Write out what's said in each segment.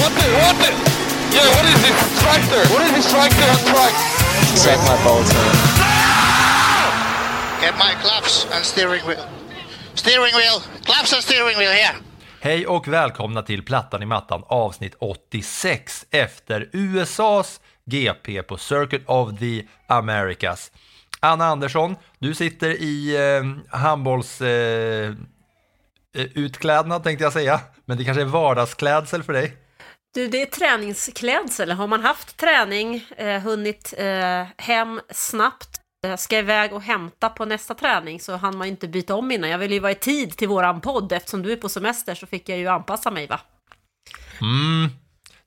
What the? What the? Yeah, what is this tractor? What is this tractor on track? Suck my man. Get my claps and steering wheel. Steering wheel. Claps and steering wheel here. Hej och välkomna till Plattan i mattan avsnitt 86 efter USAs GP på Circuit of the Americas. Anna Andersson, du sitter i eh, handbolls... Eh, utklädnad tänkte jag säga, men det kanske är vardagsklädsel för dig. Du, det är träningsklädsel. Har man haft träning, eh, hunnit eh, hem snabbt, eh, ska iväg och hämta på nästa träning så hann man ju inte byta om innan. Jag vill ju vara i tid till våran podd. Eftersom du är på semester så fick jag ju anpassa mig va? Mm,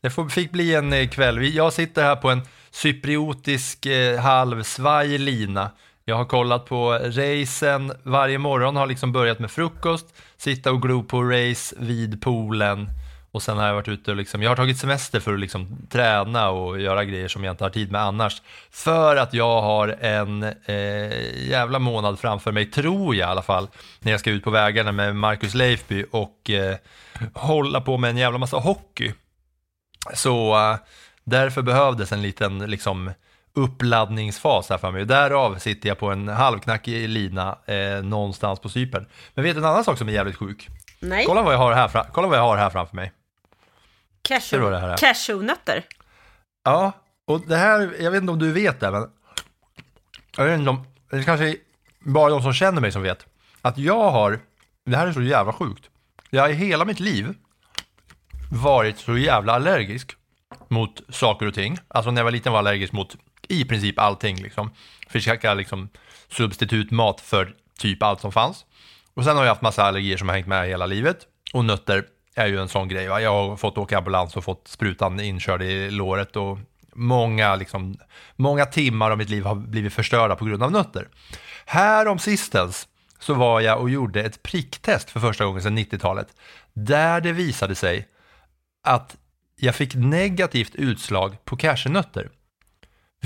det får, fick bli en eh, kväll. Jag sitter här på en cypriotisk eh, halvsvaj lina. Jag har kollat på racen varje morgon, har liksom börjat med frukost, sitta och glo på race vid poolen och sen har jag varit ute och liksom, jag har tagit semester för att liksom träna och göra grejer som jag inte har tid med annars. För att jag har en eh, jävla månad framför mig, tror jag i alla fall, när jag ska ut på vägarna med Marcus Leifby och eh, hålla på med en jävla massa hockey. Så eh, därför behövdes en liten liksom uppladdningsfas här för mig. Därav sitter jag på en halvknackig lina eh, någonstans på Cypern. Men vet du en annan sak som är jävligt sjuk? Nej, Kolla vad jag har här, fra- kolla vad jag har här framför mig. Cashew, det här är? cashewnötter. Ja, och det här, jag vet inte om du vet det, men jag vet inte om, det kanske är bara de som känner mig som vet, att jag har, det här är så jävla sjukt, jag har i hela mitt liv varit så jävla allergisk mot saker och ting. Alltså när jag var liten var jag allergisk mot i princip allting liksom. Försöka liksom substitutmat för typ allt som fanns. Och sen har jag haft massa allergier som har hängt med hela livet. Och nötter är ju en sån grej. Va? Jag har fått åka ambulans och fått sprutan inkörd i låret och många, liksom, många timmar av mitt liv har blivit förstörda på grund av nötter. Här om sistens så var jag och gjorde ett pricktest för första gången sedan 90-talet. Där det visade sig att jag fick negativt utslag på cashewnötter.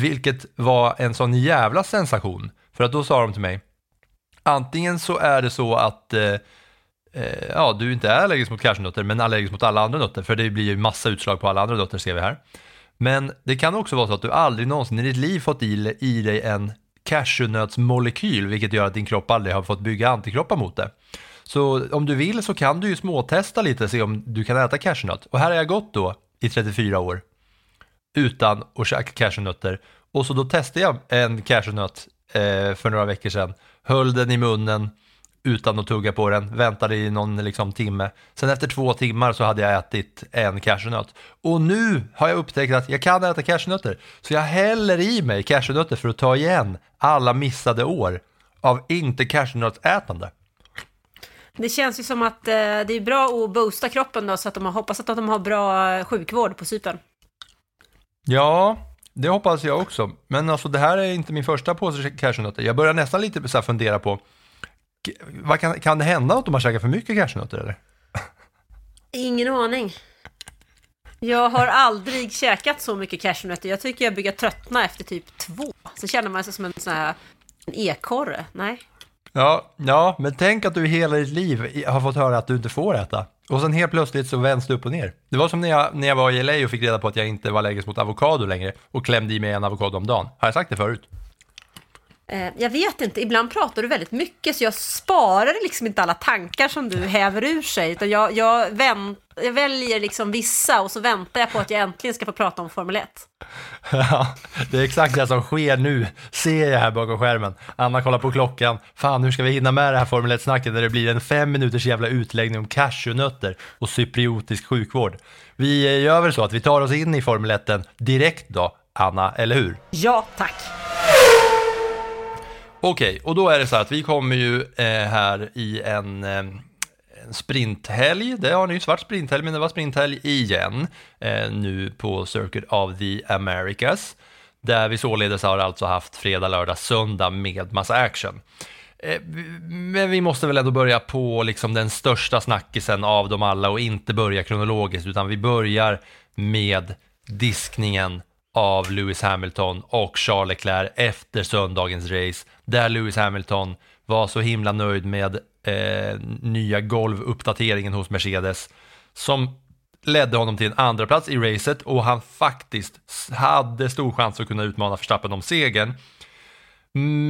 Vilket var en sån jävla sensation. För att då sa de till mig, antingen så är det så att eh, eh, ja, du inte är allergisk mot cashewnötter, men allergisk mot alla andra nötter, för det blir ju massa utslag på alla andra nötter ser vi här. Men det kan också vara så att du aldrig någonsin i ditt liv fått i, i dig en cashewnötsmolekyl, vilket gör att din kropp aldrig har fått bygga antikroppar mot det. Så om du vill så kan du ju småtesta lite, se om du kan äta cashewnöt. Och här har jag gått då i 34 år utan att käka cashewnötter. Och så då testade jag en cashewnöt eh, för några veckor sedan, höll den i munnen utan att tugga på den, väntade i någon liksom, timme. Sen efter två timmar så hade jag ätit en cashewnöt. Och nu har jag upptäckt att jag kan äta cashewnötter. Så jag häller i mig cashewnötter för att ta igen alla missade år av inte cashewnötsätande. Det känns ju som att eh, det är bra att boosta kroppen då så att de har, hoppas att de har bra eh, sjukvård på Cypern. Ja, det hoppas jag också. Men alltså det här är inte min första påse cashewnötter. Jag börjar nästan lite så här fundera på, vad kan, kan det hända att de har käkat för mycket cashewnötter eller? Ingen aning. Jag har aldrig käkat så mycket cashewnötter. Jag tycker jag börjar tröttna efter typ två. Så känner man sig som en sån här en ekorre. Nej. Ja, ja, men tänk att du i hela ditt liv har fått höra att du inte får äta. Och sen helt plötsligt så vänds det upp och ner. Det var som när jag, när jag var i LA och fick reda på att jag inte var allergisk mot avokado längre och klämde i mig en avokado om dagen. Har jag sagt det förut? Eh, jag vet inte, ibland pratar du väldigt mycket så jag sparar liksom inte alla tankar som du häver ur sig. Utan jag, jag, vänt, jag väljer liksom vissa och så väntar jag på att jag äntligen ska få prata om Formel 1. Ja, det är exakt det som sker nu, ser jag här bakom skärmen. Anna kollar på klockan. Fan, hur ska vi hinna med det här Formel 1-snacket när det blir en fem minuters jävla utläggning om cashewnötter och cypriotisk sjukvård? Vi gör väl så att vi tar oss in i Formel 1 direkt då, Anna, eller hur? Ja, tack. Okej, och då är det så här att vi kommer ju eh, här i en, eh, sprinthelg. Det har nyss varit sprinthelg, men det var sprinthelg igen eh, nu på Circuit of the Americas. Där vi således har alltså haft fredag, lördag, söndag med massa action. Eh, men vi måste väl ändå börja på liksom den största snackisen av dem alla och inte börja kronologiskt utan vi börjar med diskningen av Lewis Hamilton och Charles Leclerc efter söndagens race där Lewis Hamilton var så himla nöjd med eh, nya golvuppdateringen hos Mercedes som ledde honom till en andra plats i racet och han faktiskt hade stor chans att kunna utmana Verstappen om segern.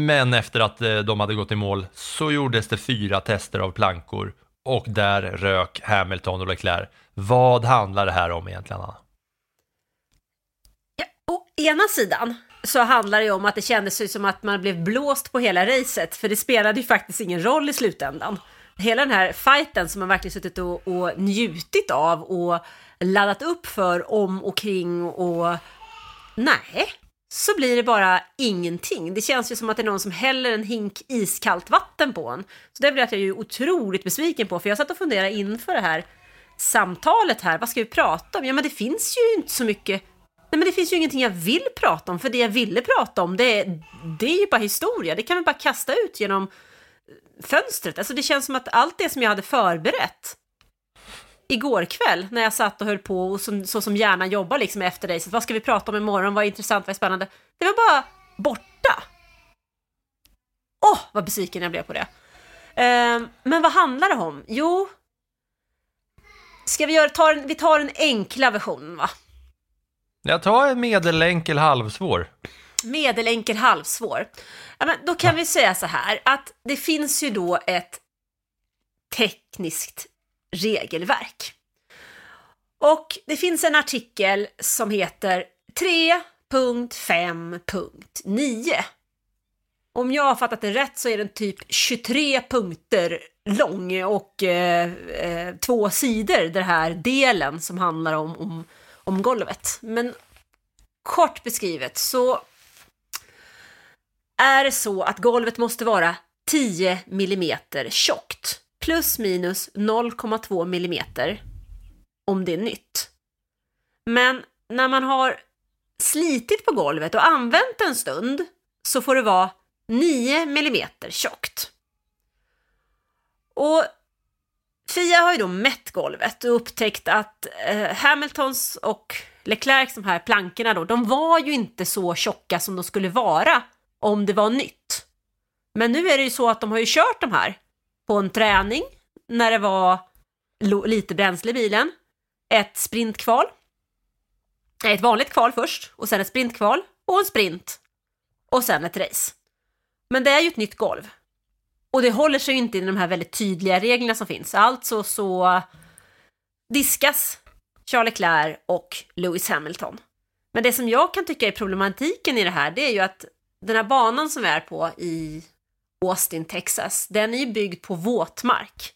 Men efter att eh, de hade gått i mål så gjordes det fyra tester av plankor och där rök Hamilton och Leclerc. Vad handlar det här om egentligen, Anna? Å ena sidan så handlar det ju om att det kändes ju som att man blev blåst på hela racet, för det spelade ju faktiskt ingen roll i slutändan. Hela den här fighten som man verkligen suttit och, och njutit av och laddat upp för om och kring och nej, så blir det bara ingenting. Det känns ju som att det är någon som häller en hink iskallt vatten på en. Så det blev jag ju otroligt besviken på, för jag satt och funderade inför det här samtalet här, vad ska vi prata om? Ja, men det finns ju inte så mycket Nej men det finns ju ingenting jag vill prata om, för det jag ville prata om det, det är ju bara historia. Det kan vi bara kasta ut genom eh, fönstret. Alltså det känns som att allt det som jag hade förberett igår kväll när jag satt och höll på och som, så som hjärnan jobbar liksom efter racet. Vad ska vi prata om imorgon? Vad är intressant? Vad är spännande? Det var bara borta. Åh, oh, vad besviken jag blev på det. Eh, men vad handlar det om? Jo, ska vi göra, ta vi tar den enkla versionen va? Jag tar en medelenkel halvsvår. Medelenkel halvsvår. Ja, men då kan vi säga så här att det finns ju då ett tekniskt regelverk. Och det finns en artikel som heter 3.5.9. Om jag har fattat det rätt så är den typ 23 punkter lång och eh, eh, två sidor, den här delen som handlar om, om om golvet. Men kort beskrivet så är det så att golvet måste vara 10 mm tjockt. Plus minus 0,2 mm om det är nytt. Men när man har slitit på golvet och använt en stund så får det vara 9 mm tjockt. Och Fia har ju då mätt golvet och upptäckt att eh, Hamiltons och Leclercs de här plankorna då, de var ju inte så tjocka som de skulle vara om det var nytt. Men nu är det ju så att de har ju kört de här på en träning när det var lite bränsle i bilen, ett sprintkval, ett vanligt kval först och sen ett sprintkval och en sprint och sen ett race. Men det är ju ett nytt golv och det håller sig ju inte i de här väldigt tydliga reglerna som finns. Alltså så diskas Charles Leclerc och Lewis Hamilton. Men det som jag kan tycka är problematiken i det här, det är ju att den här banan som vi är på i Austin, Texas, den är ju byggd på våtmark.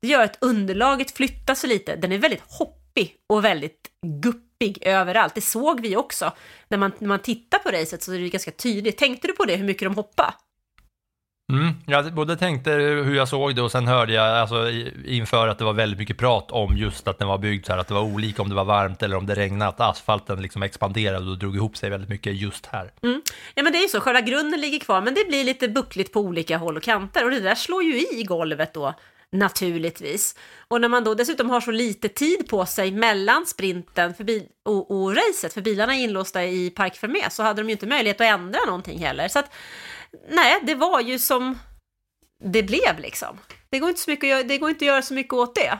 Det gör att underlaget flyttar sig lite. Den är väldigt hoppig och väldigt guppig överallt. Det såg vi också. När man, när man tittar på racet så är det ganska tydligt. Tänkte du på det, hur mycket de hoppade? Mm, jag både tänkte hur jag såg det och sen hörde jag alltså, inför att det var väldigt mycket prat om just att den var byggd så här, att det var olika om det var varmt eller om det regnade, att asfalten liksom expanderade och drog ihop sig väldigt mycket just här. Mm. Ja men det är ju så, själva grunden ligger kvar men det blir lite buckligt på olika håll och kanter och det där slår ju i golvet då naturligtvis. Och när man då dessutom har så lite tid på sig mellan sprinten för bil och, och racet, för bilarna är inlåsta i Park Fermé, så hade de ju inte möjlighet att ändra någonting heller. Så att nej, det var ju som det blev liksom. Det går inte, så mycket, att göra, det går inte att göra så mycket åt det.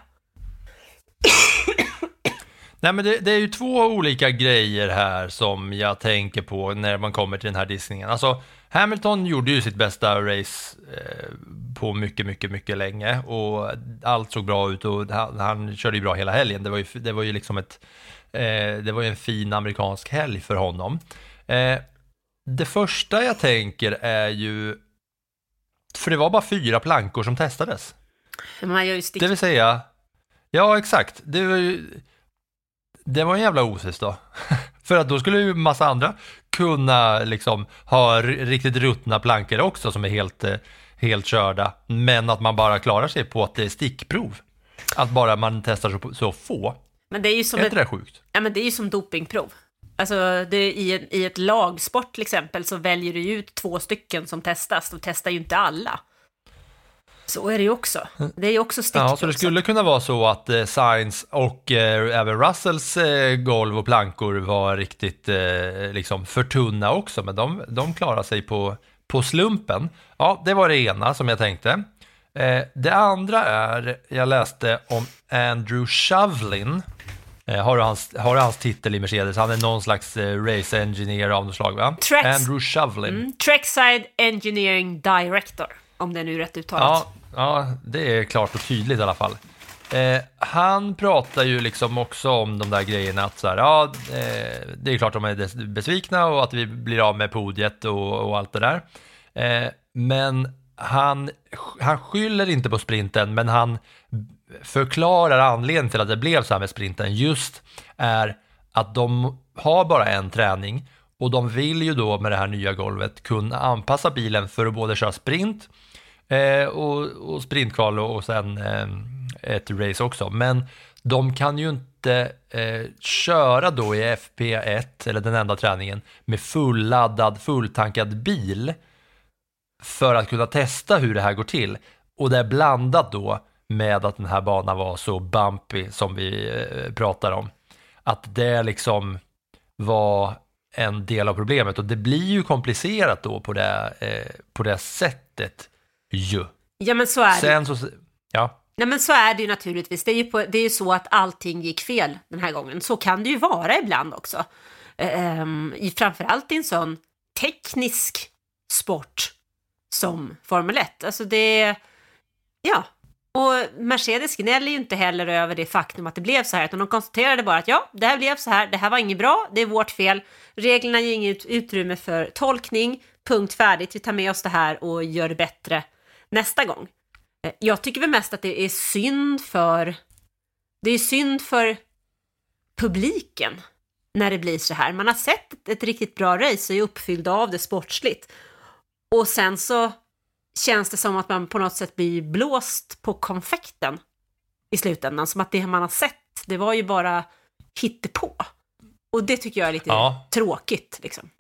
Nej men det, det, är ju två olika grejer här som jag tänker på när man kommer till den här diskningen. Alltså Hamilton gjorde ju sitt bästa race eh, på mycket, mycket, mycket länge och allt såg bra ut och han, han körde ju bra hela helgen. Det var ju, det var ju liksom ett, eh, det var ju en fin amerikansk helg för honom. Eh, det första jag tänker är ju, för det var bara fyra plankor som testades. Man gör ju stick. Det vill säga, ja exakt, det var ju, det var en jävla osis då. för att då skulle ju massa andra kunna liksom ha riktigt ruttna plankor också som är helt, eh, helt körda. Men att man bara klarar sig på att det är stickprov. Att bara man testar så, så få. Men det är ju som, Är ett, det sjukt? ja, men det är ju som dopingprov. Alltså det, i, en, i ett lagsport till exempel så väljer du ut två stycken som testas. De testar ju inte alla. Så är det ju också. Det är ju också stickprov. Ja, så det skulle kunna vara så att eh, Sainz och eh, även Russells eh, golv och plankor var riktigt eh, liksom för tunna också, men de, de klarar sig på, på slumpen. Ja, det var det ena som jag tänkte. Eh, det andra är, jag läste om Andrew Shovlin. Eh, har, du hans, har du hans titel i Mercedes? Han är någon slags eh, race engineer av något slag, va? Tracks- Andrew Shovlin. Mm, Trackside Engineering Director, om det nu är rätt uttalat. Ja, ja, det är klart och tydligt i alla fall. Eh, han pratar ju liksom också om de där grejerna att så här, ja, eh, det är klart de är besvikna och att vi blir av med podiet och, och allt det där. Eh, men han, han skyller inte på sprinten, men han förklarar anledningen till att det blev så här med sprinten just är att de har bara en träning och de vill ju då med det här nya golvet kunna anpassa bilen för att både köra sprint eh, och, och sprintkval och, och sen eh, ett race också. Men de kan ju inte eh, köra då i FP1, eller den enda träningen, med fulladdad, fulltankad bil för att kunna testa hur det här går till. Och det är blandat då med att den här banan var så bumpy som vi eh, pratar om. Att det liksom var en del av problemet och det blir ju komplicerat då på det, eh, på det sättet ju. Ja, men så är det. Sen så, ja, Nej men så är det ju naturligtvis. Det är ju, på, det är ju så att allting gick fel den här gången. Så kan det ju vara ibland också. Ehm, i, framförallt i en sån teknisk sport som Formel 1. Alltså det... Ja. Och Mercedes gnäller ju inte heller över det faktum att det blev så här, utan de konstaterade bara att ja, det här blev så här, det här var inget bra, det är vårt fel, reglerna ger inget utrymme för tolkning, punkt färdigt, vi tar med oss det här och gör det bättre nästa gång. Eh, jag tycker väl mest att det är synd för... Det är synd för publiken när det blir så här. Man har sett ett riktigt bra race och är uppfylld av det sportsligt. Och sen så känns det som att man på något sätt blir blåst på konfekten i slutändan. Som att det man har sett, det var ju bara hittepå. Och det tycker jag är lite Ja. tråkigt. Liksom.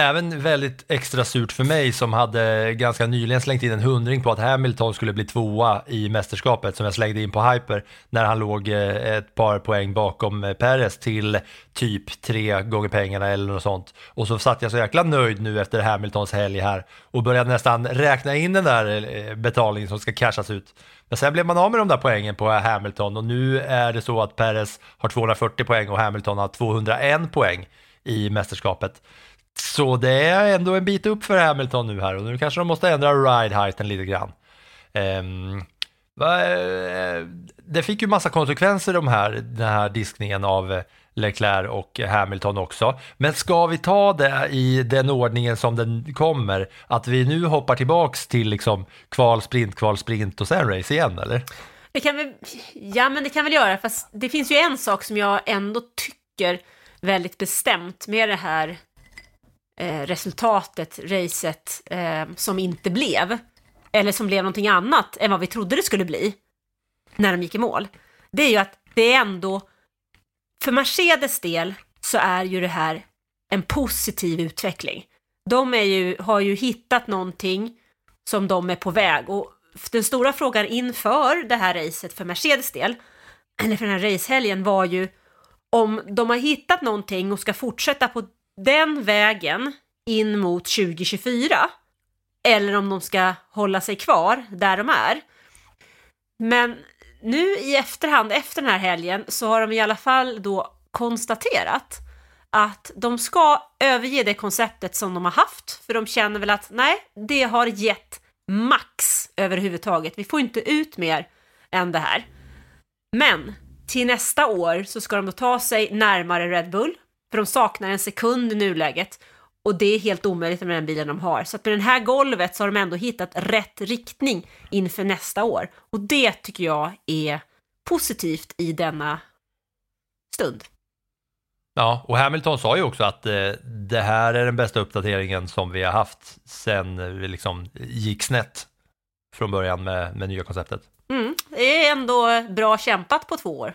Även väldigt extra surt för mig som hade ganska nyligen slängt in en hundring på att Hamilton skulle bli tvåa i mästerskapet som jag slängde in på Hyper när han låg eh, ett par poäng bakom eh, Perez till typ tre gånger pengarna eller något sånt. Och så satt jag så jäkla nöjd nu efter Hamiltons helg här och började nästan räkna in den där eh, betalningen som ska cashas ut. Men sen blev man av med de där poängen på Hamilton och nu är det så att Perez har 240 poäng och Hamilton har 201 poäng i mästerskapet. Så det är ändå en bit upp för Hamilton nu här och nu kanske de måste ändra ride heighten lite grann. Um, det fick ju massa konsekvenser de här, den här diskningen av Leclerc och Hamilton också. Men ska vi ta det i den ordningen som den kommer? Att vi nu hoppar tillbaks till liksom kval, sprint, kval, sprint och sen race igen eller? Det kan vi, ja men det kan väl göra, fast det finns ju en sak som jag ändå tycker väldigt bestämt med det här eh, resultatet, racet, eh, som inte blev, eller som blev någonting annat än vad vi trodde det skulle bli när de gick i mål. Det är ju att det är ändå, för Mercedes del så är ju det här en positiv utveckling. De är ju, har ju hittat någonting som de är på väg och den stora frågan inför det här racet för Mercedes del, eller för den här racehelgen var ju om de har hittat någonting och ska fortsätta på den vägen in mot 2024 eller om de ska hålla sig kvar där de är. Men nu i efterhand, efter den här helgen, så har de i alla fall då konstaterat att de ska överge det konceptet som de har haft, för de känner väl att nej, det har gett max överhuvudtaget. Vi får inte ut mer än det här. Men till nästa år så ska de då ta sig närmare Red Bull, för de saknar en sekund i nuläget. Och det är helt omöjligt med den bilen de har. Så att med det här golvet så har de ändå hittat rätt riktning inför nästa år. Och det tycker jag är positivt i denna stund. Ja, och Hamilton sa ju också att eh, det här är den bästa uppdateringen som vi har haft sen vi liksom gick snett från början med, med nya konceptet. Mm. det är ändå bra kämpat på två år.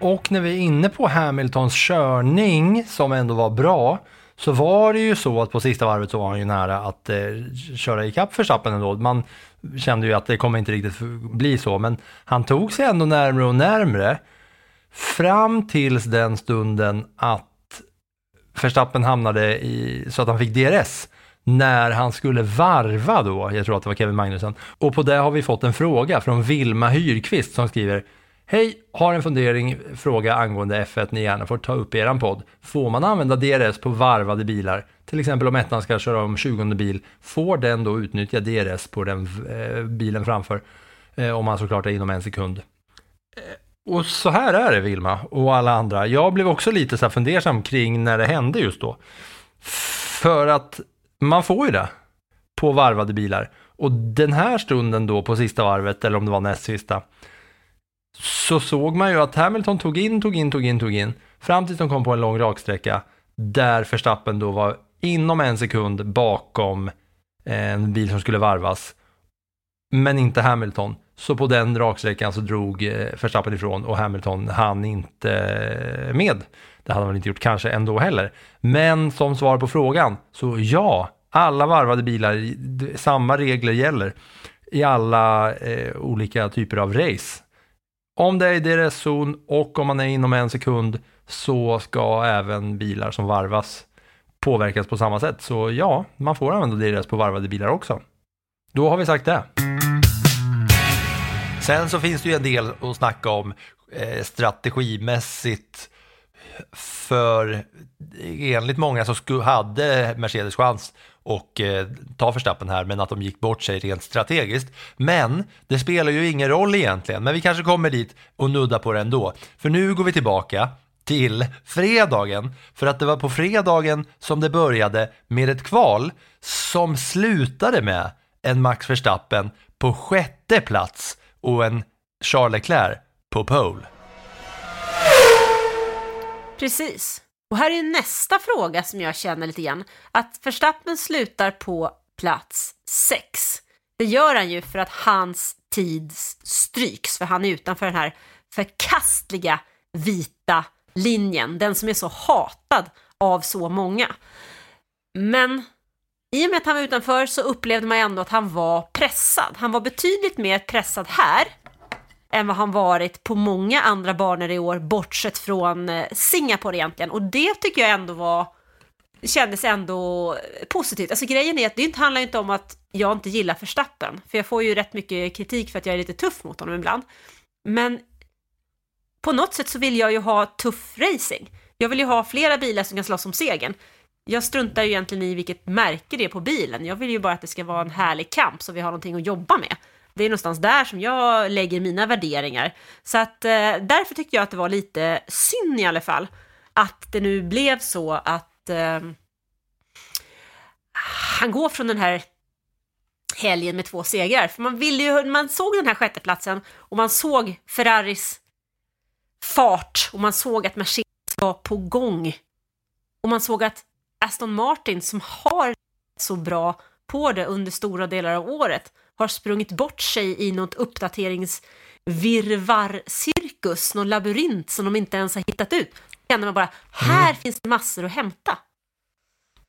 Och när vi är inne på Hamiltons körning, som ändå var bra, så var det ju så att på sista varvet så var han ju nära att eh, köra ikapp Verstappen ändå. Man kände ju att det kommer inte riktigt bli så, men han tog sig ändå närmre och närmre fram tills den stunden att Verstappen hamnade i, så att han fick DRS när han skulle varva då, jag tror att det var Kevin Magnussen. Och på det har vi fått en fråga från Vilma Hyrqvist som skriver Hej, har en fundering, fråga angående F1 ni gärna får ta upp i eran podd. Får man använda DRS på varvade bilar? Till exempel om ettan ska köra om 20 bil, får den då utnyttja DRS på den eh, bilen framför? Eh, om man såklart är inom en sekund. Eh, och så här är det Vilma och alla andra. Jag blev också lite så här fundersam kring när det hände just då. För att man får ju det på varvade bilar. Och den här stunden då på sista varvet, eller om det var näst sista, så såg man ju att Hamilton tog in, tog in, tog in, tog in, fram tills de kom på en lång raksträcka där Verstappen då var inom en sekund bakom eh, en bil som skulle varvas, men inte Hamilton. Så på den raksträckan så drog eh, Verstappen ifrån och Hamilton hann inte eh, med. Det hade han väl inte gjort kanske ändå heller. Men som svar på frågan, så ja, alla varvade bilar, samma regler gäller i alla eh, olika typer av race. Om det är i DRS-zon och om man är inom en sekund så ska även bilar som varvas påverkas på samma sätt. Så ja, man får använda DRS på varvade bilar också. Då har vi sagt det. Sen så finns det ju en del att snacka om eh, strategimässigt. För enligt många så hade Mercedes chans och eh, ta Verstappen här, men att de gick bort sig rent strategiskt. Men det spelar ju ingen roll egentligen, men vi kanske kommer dit och nuddar på det ändå. För nu går vi tillbaka till fredagen, för att det var på fredagen som det började med ett kval som slutade med en Max Verstappen på sjätte plats och en Charles Leclerc på pole. Precis. Och här är nästa fråga som jag känner lite grann. Att Verstappen slutar på plats 6. Det gör han ju för att hans tid stryks, för han är utanför den här förkastliga vita linjen, den som är så hatad av så många. Men i och med att han var utanför så upplevde man ändå att han var pressad. Han var betydligt mer pressad här än vad han varit på många andra banor i år, bortsett från eh, Singapore egentligen. Och det tycker jag ändå var, kändes ändå eh, positivt. Alltså grejen är att det inte handlar inte om att jag inte gillar Verstappen, för jag får ju rätt mycket kritik för att jag är lite tuff mot honom ibland. Men på något sätt så vill jag ju ha tuff racing. Jag vill ju ha flera bilar som kan slåss om segern. Jag struntar ju egentligen i vilket märke det är på bilen. Jag vill ju bara att det ska vara en härlig kamp så vi har någonting att jobba med. Det är någonstans där som jag lägger mina värderingar. Så att eh, därför tyckte jag att det var lite synd i alla fall att det nu blev så att eh, han går från den här helgen med två segrar. För man ville ju, man såg den här sjätteplatsen och man såg Ferraris fart och man såg att Mercedes var på gång. Och man såg att Aston Martin som har så bra på det under stora delar av året har sprungit bort sig i något uppdateringsvirvar-cirkus, någon labyrint som de inte ens har hittat ut. Då känner man bara, här mm. finns det massor att hämta.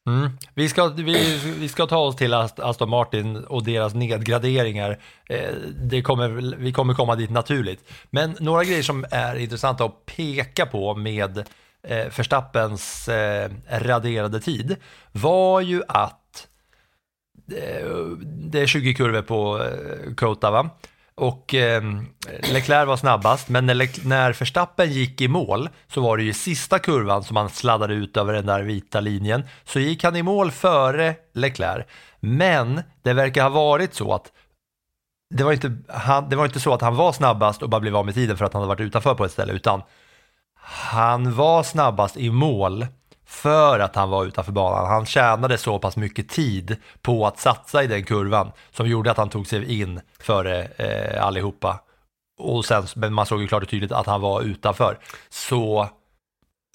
Mm. Vi, ska, vi, vi ska ta oss till Aston Martin och deras nedgraderingar. Eh, det kommer, vi kommer komma dit naturligt. Men några grejer som är intressanta att peka på med eh, Verstappens eh, raderade tid var ju att det är 20 kurvor på eh, Kota va? och eh, Leclerc var snabbast, men när, när Verstappen gick i mål så var det ju sista kurvan som han sladdade ut över den där vita linjen. Så gick han i mål före Leclerc. Men det verkar ha varit så att det var, inte, han, det var inte så att han var snabbast och bara blev av med tiden för att han hade varit utanför på ett ställe, utan han var snabbast i mål för att han var utanför banan. Han tjänade så pass mycket tid på att satsa i den kurvan som gjorde att han tog sig in före eh, allihopa. Och sen, men man såg ju klart och tydligt att han var utanför. Så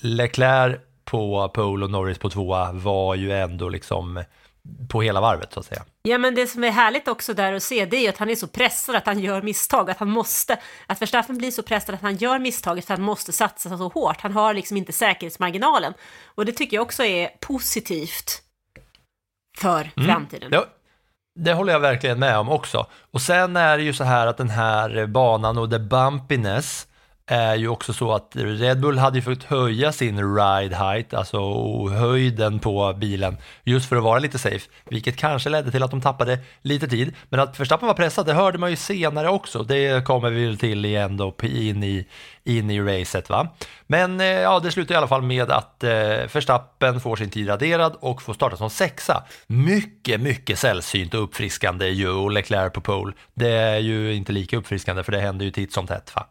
Leclerc på pole och Norris på tvåa var ju ändå liksom på hela varvet så att säga. Ja, men det som är härligt också där att se, det är ju att han är så pressad att han gör misstag, att han måste, att Verstappen blir så pressad att han gör misstaget för att han måste satsa så hårt. Han har liksom inte säkerhetsmarginalen. Och det tycker jag också är positivt för framtiden. Ja, det håller jag verkligen med om också. Och sen är det ju så här att den här banan och the bumpiness är ju också så att Red Bull hade ju fått höja sin ride height, alltså höjden på bilen, just för att vara lite safe, vilket kanske ledde till att de tappade lite tid. Men att Verstappen var pressad, det hörde man ju senare också. Det kommer vi väl till igen då in i, in i racet. Va? Men eh, ja, det slutar i alla fall med att eh, Verstappen får sin tid raderad och får starta som sexa. Mycket, mycket sällsynt och uppfriskande ju och Leclerc på pole. Det är ju inte lika uppfriskande för det händer ju titt som tätt. Va?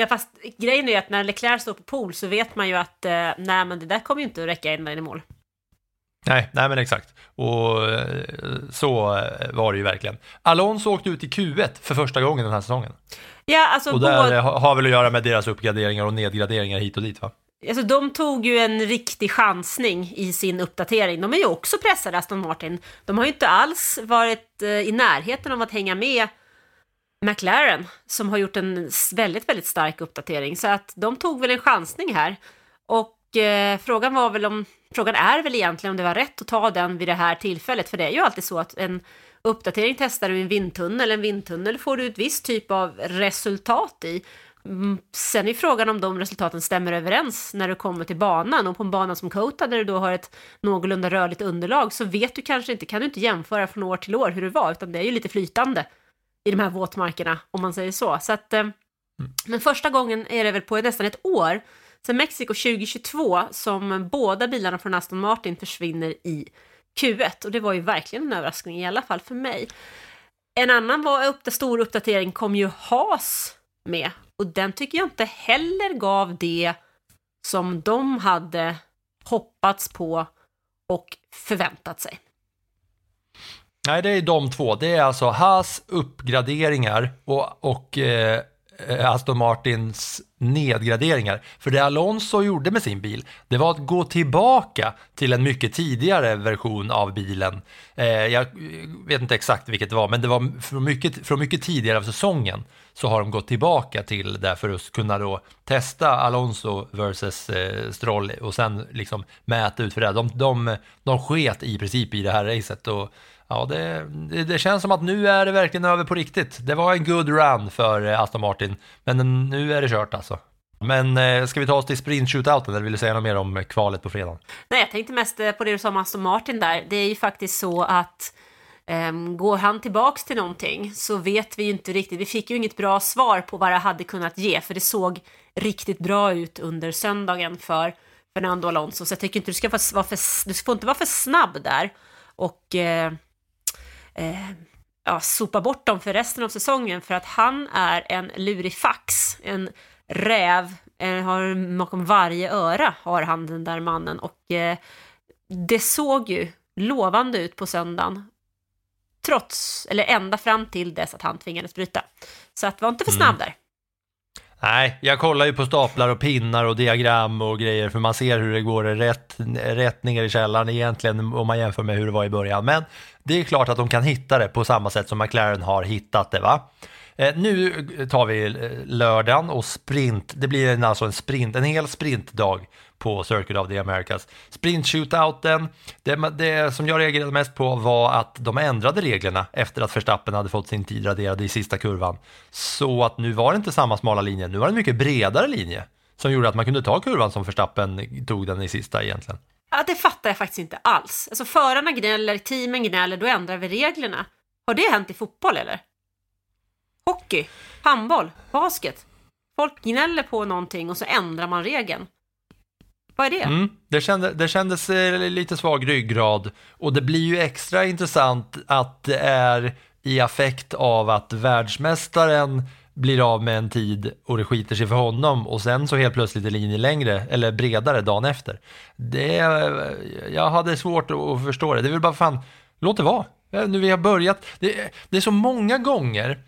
Ja, fast grejen är ju att när Leclerc står på pool så vet man ju att eh, nej, men det där kommer ju inte att räcka in i mål. Nej, nej men exakt. Och eh, så eh, var det ju verkligen. Alonso åkte ut i Q1 för första gången den här säsongen. Ja, alltså, Och där både, ha- har väl att göra med deras uppgraderingar och nedgraderingar hit och dit va? alltså de tog ju en riktig chansning i sin uppdatering. De är ju också pressade, Aston Martin. De har ju inte alls varit eh, i närheten av att hänga med McLaren som har gjort en väldigt, väldigt stark uppdatering. Så att de tog väl en chansning här. Och eh, frågan var väl om, frågan är väl egentligen om det var rätt att ta den vid det här tillfället. För det är ju alltid så att en uppdatering testar du i en vindtunnel. En vindtunnel får du ett visst typ av resultat i. Mm, sen är frågan om de resultaten stämmer överens när du kommer till banan. Och på en bana som Kota där du då har ett någorlunda rörligt underlag så vet du kanske inte, kan du inte jämföra från år till år hur det var, utan det är ju lite flytande i de här våtmarkerna, om man säger så. så att, eh, Men första gången är det väl på nästan ett år, sedan Mexiko 2022, som båda bilarna från Aston Martin försvinner i Q1. Och det var ju verkligen en överraskning, i alla fall för mig. En annan var upp, stor uppdatering kom ju Haas med. Och den tycker jag inte heller gav det som de hade hoppats på och förväntat sig. Nej, det är de två. Det är alltså Haas uppgraderingar och, och eh, eh, Aston Martins nedgraderingar. För det Alonso gjorde med sin bil, det var att gå tillbaka till en mycket tidigare version av bilen. Eh, jag vet inte exakt vilket det var, men det var från mycket, från mycket tidigare av säsongen så har de gått tillbaka till det för att kunna då testa Alonso versus eh, Stroll och sen liksom mäta ut för det. De, de, de sket i princip i det här racet och Ja, det, det, det känns som att nu är det verkligen över på riktigt. Det var en good run för eh, Aston Martin, men nu är det kört alltså. Men eh, ska vi ta oss till sprint shootouten eller vill du säga något mer om kvalet på fredagen? Nej, jag tänkte mest eh, på det du sa om Aston Martin där. Det är ju faktiskt så att um, går han tillbaks till någonting så vet vi ju inte riktigt. Vi fick ju inget bra svar på vad det hade kunnat ge, för det såg riktigt bra ut under söndagen för Fernando Alonso. Så jag tycker inte du ska vara för, du får inte vara för snabb där och Uh, eh, ja, sopa bort dem för resten av säsongen för att han är en lurifax, en räv, eh, har bakom varje öra har han den där mannen och eh, det såg ju lovande ut på söndagen trots, eller ända fram till dess att han tvingades bryta. Så att var inte för snabb där. Nej, jag kollar ju på staplar och pinnar och diagram och grejer för man ser hur det går rätt, rätt ner i källaren egentligen om man jämför med hur det var i början. Men det är klart att de kan hitta det på samma sätt som McLaren har hittat det va. Eh, nu tar vi eh, lördagen och sprint, det blir alltså en sprint, en hel sprintdag på Circuit of the Americas. Sprint shootouten, det, det som jag reagerade mest på var att de ändrade reglerna efter att Verstappen hade fått sin tid raderad i sista kurvan. Så att nu var det inte samma smala linje, nu var det en mycket bredare linje som gjorde att man kunde ta kurvan som Verstappen tog den i sista egentligen. Ja, det fattar jag faktiskt inte alls. Alltså förarna gnäller, teamen gnäller, då ändrar vi reglerna. Har det hänt i fotboll eller? hockey, handboll, basket. Folk gnäller på någonting och så ändrar man regeln. Vad är det? Mm, det, kände, det kändes eh, lite svag ryggrad och det blir ju extra intressant att det är i affekt av att världsmästaren blir av med en tid och det skiter sig för honom och sen så helt plötsligt är linjen längre eller bredare dagen efter. Det, eh, jag hade svårt att förstå det. Det är väl bara fan, låt det vara. Eh, nu vi har börjat. Det, det är så många gånger,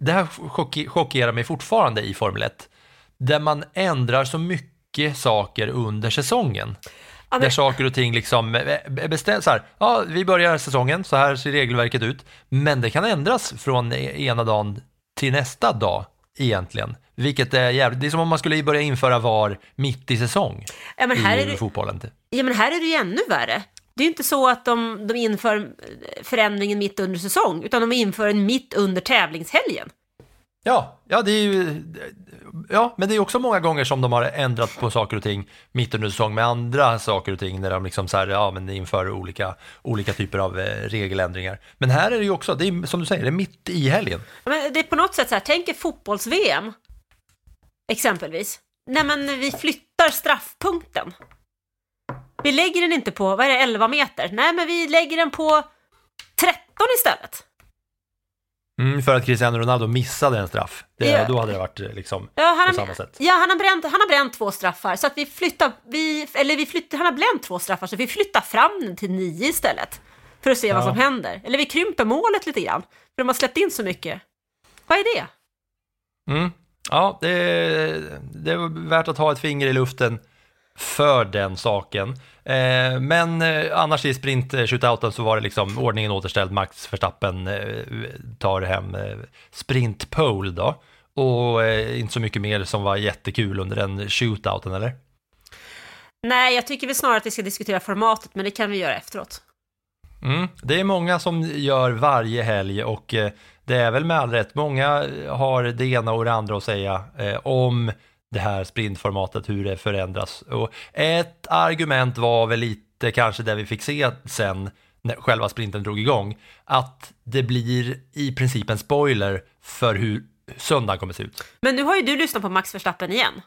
det här chock- chockerar mig fortfarande i Formel 1, där man ändrar så mycket saker under säsongen. Ja, Där saker och ting liksom bestäms så här, ja vi börjar säsongen, så här ser regelverket ut, men det kan ändras från ena dagen till nästa dag egentligen. Vilket är jävligt, det är som om man skulle börja införa VAR mitt i säsong Ja, men här i är det, fotbollen. ja, men här är det ju ännu värre. Det är ju inte så att de, de inför förändringen mitt under säsong, utan de inför den mitt under tävlingshelgen. Ja, ja, det är ju, ja, men det är också många gånger som de har ändrat på saker och ting mitt under säsong med andra saker och ting när de liksom så här, ja, men inför olika, olika typer av eh, regeländringar. Men här är det ju också, det är som du säger, det är mitt i helgen. Men det är på något sätt så här, tänk er fotbolls-VM, exempelvis. Nej men vi flyttar straffpunkten. Vi lägger den inte på, vad är det, 11 meter? Nej men vi lägger den på 13 istället. Mm, för att Cristiano Ronaldo missade en straff. Det, Ja. Då hade det varit eh, liksom Ja, han, på samma sätt. ja han, har bränt, han har bränt två straffar, så att vi flyttar, vi, eller vi flyttar, han har bränt två straffar, så vi flyttar fram den till nio istället. För att se vad Ja. som händer. Eller vi krymper målet lite grann, för de har släppt in så mycket. Vad är det? Mm. Ja, det, det är värt att ha ett finger i luften för den saken. Eh, men eh, annars i sprint eh, shootouten så var det liksom ordningen återställd. Max Verstappen tar hem sprint pole då. Och inte så mycket mer som var jättekul under den shootouten, eller? Nej, jag tycker väl snarare att vi ska diskutera formatet, men det kan vi göra efteråt. Mm. Det är många som gör varje helg och det är väl med all rätt. Många har det ena och det andra att säga om det här sprintformatet, hur det förändras. Och ett argument var väl lite kanske det vi fick se sen när själva sprinten drog igång, att det blir i princip en spoiler för hur söndagen kommer se ut. Men nu har ju du lyssnat på Max Verstappen igen.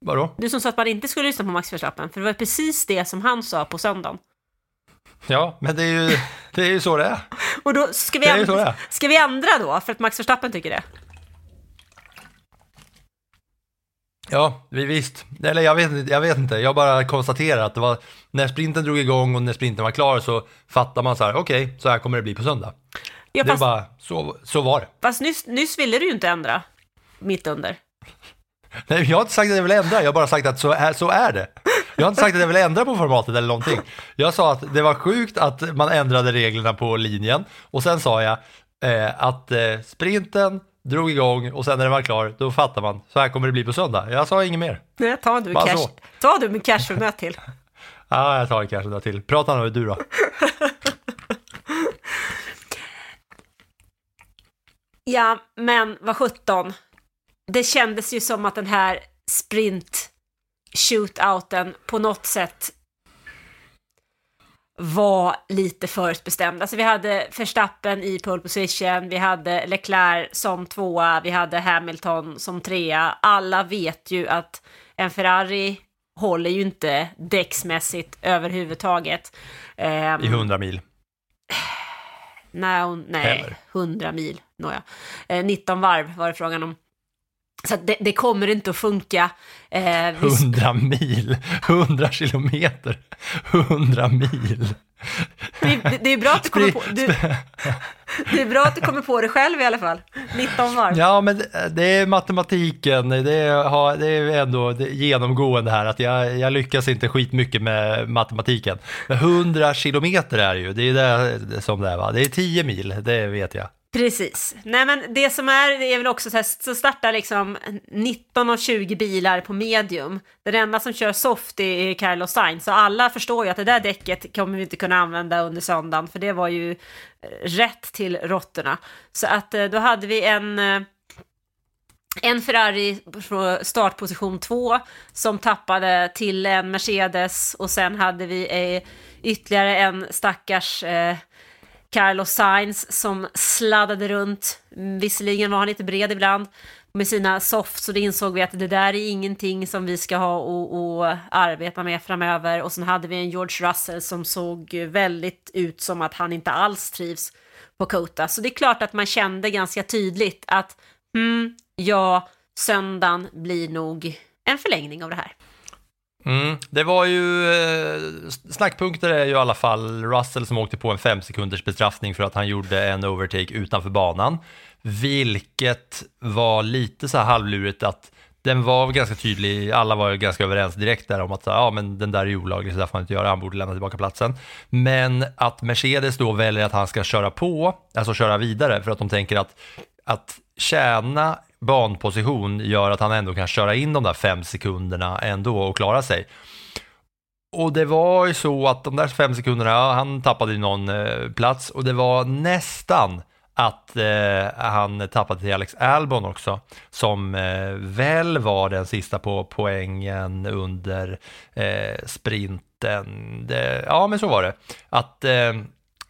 Vadå? Du som sa att man inte skulle lyssna på Max Verstappen, för det var precis det som han sa på söndagen. Ja, men det är ju, det är ju så det är. Och då ska vi, ändra, ska vi ändra då, för att Max Verstappen tycker det? Ja, vi- visst. Eller jag vet, inte- jag vet inte, jag bara konstaterar att det var när sprinten drog igång och när sprinten var klar så fattar man så här, okej, så här kommer det bli på söndag. Ja, det fast, bara, så, så var det. fast nyss, nyss ville du ju inte ändra mitt under. Nej, jag har inte sagt att jag vill ändra, jag har bara sagt att så är, så är det. Jag har inte sagt att jag vill ändra på formatet eller någonting. Jag sa att det var sjukt att man ändrade reglerna på linjen och sen sa jag eh, att eh, sprinten drog igång och sen när den var klar, då fattar man, så här kommer det bli på söndag. Jag sa inget mer. Nej, ta du Bara cash, så. ta du med cash för möt till. Ja, jag tar kanske det till. Prata nu du då. Ja, men vad sjutton. Det kändes ju som att den här sprint shootouten på något sätt var lite förutbestämd. Alltså vi hade Verstappen i pole position, vi hade Leclerc som tvåa, vi hade Hamilton som trea. Alla vet ju att en Ferrari håller ju inte däcksmässigt överhuvudtaget. Ehm, I 100 mil. Nej, nej Heller. 100 mil. Nåja. Eh, 19 varv var det frågan om. Så det, det kommer inte att funka. Eh, vi, 100 mil, 100 kilometer, 100 mil. det, är bra att du kommer på, du, det är bra att du kommer på det själv i alla fall. 19 varv. Ja, men det- är matematiken, det är, det är ändå det genomgående här att jag, jag lyckas inte skitmycket med matematiken. Men 100 kilometer är det ju, det är det som det är va? Det är 10 mil, det vet jag. Precis. Nej men det som är, det är väl också så här, så startar liksom 19 av 20 bilar på medium. Den enda som kör soft är Carlos Sainz, så alla förstår ju att det där däcket kommer vi inte kunna använda under söndagen, för det var ju eh, rätt till råttorna. Så att eh, då hade vi en eh, en Ferrari på startposition 2 som tappade till en Mercedes och sen hade vi ytterligare en stackars eh, Carlos Sainz som sladdade runt. Visserligen var han lite bred ibland med sina softs så det insåg vi att det där är ingenting som vi ska ha och, och arbeta med framöver. Och sen hade vi en George Russell som såg väldigt ut som att han inte alls trivs på Kota. Så det är klart att man kände ganska tydligt att hmm, ja, söndagen blir nog en förlängning av det här. Mm, det var ju, eh, snackpunkter är ju i alla fall Russell som åkte på en fem sekunders bestraffning för att han gjorde en overtake utanför banan. Vilket var lite så här halvlurigt att den var ganska tydlig, alla var ganska överens direkt där om att ja, men den där är olaglig så där får man inte göra, han borde lämna tillbaka platsen. Men att Mercedes då väljer att han ska köra på, alltså köra vidare för att de tänker att, att tjäna banposition gör att han ändå kan köra in de där fem sekunderna ändå och klara sig. Och det var ju så att de där fem sekunderna, ja, han tappade ju någon eh, plats och det var nästan att eh, han tappade till Alex Albon också, som eh, väl var den sista på poängen under eh, sprinten. Det, ja, men så var det. Att eh,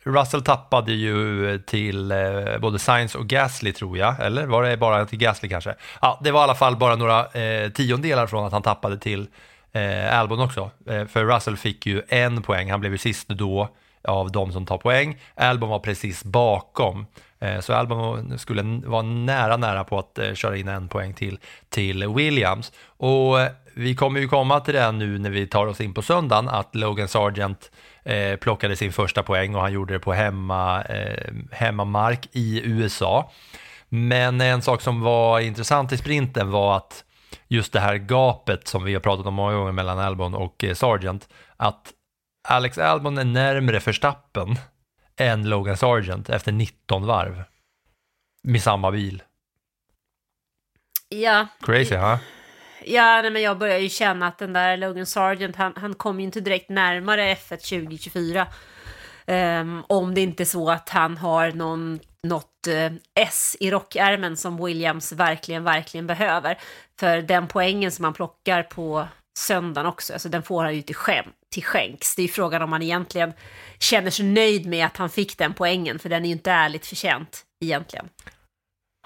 Russell tappade ju eh, till eh, både Science och Gasly tror jag, eller var det bara till Gasly kanske? Ja, det var i alla fall bara några eh, tiondelar från att han tappade till eh, Albon också. Eh, för Russell fick ju en poäng, han blev ju sist då av de som tar poäng. Albon var precis bakom. Eh, så Albon skulle vara nära, nära på att eh, köra in en poäng till, till Williams. Och eh, vi kommer ju komma till det nu när vi tar oss in på söndagen, att Logan Sargent eh, plockade sin första poäng och han gjorde det på hemma, eh, hemmamark i USA. Men en sak som var intressant i sprinten var att just det här gapet som vi har pratat om många gånger mellan Albon och eh, Sargent, att Alex Albon är närmre Verstappen än Logan Sargent efter 19 varv med samma bil. Ja. Crazy, ha? Huh? Ja, nej, men jag börjar ju känna att den där Logan Sargent, han, han kommer ju inte direkt närmare F1 2024. Um, om det inte är så att han har någon, något uh, S i rockärmen som Williams verkligen, verkligen behöver. För den poängen som han plockar på söndagen också, alltså den får han ju till, skäm, till skänks. Det är ju frågan om han egentligen känner sig nöjd med att han fick den poängen, för den är ju inte ärligt förtjänt egentligen.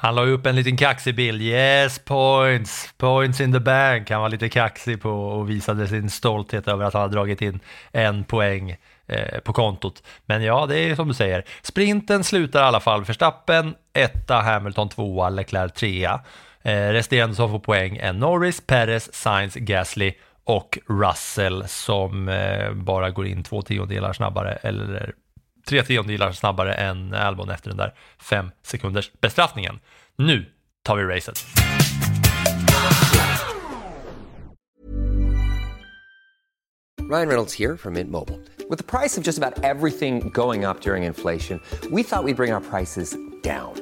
Han la upp en liten kaxig bild. Yes, points, points in the bank. Han var lite kaxig på och visade sin stolthet över att han hade dragit in en poäng eh, på kontot. Men ja, det är som du säger. Sprinten slutar i alla fall Verstappen, etta, Hamilton tvåa, Leclerc trea. Eh, resterande som får poäng är Norris, Perez, Sainz, Gasly och Russell som eh, bara går in två tiondelar snabbare eller tre tiondelar snabbare än Albon efter den där fem sekunders bestraffningen. Nu tar vi racet. Ryan Reynolds här från Mint Mobile. priset på nästan allt som går upp under inflationen, trodde vi att vi skulle bring våra priser down.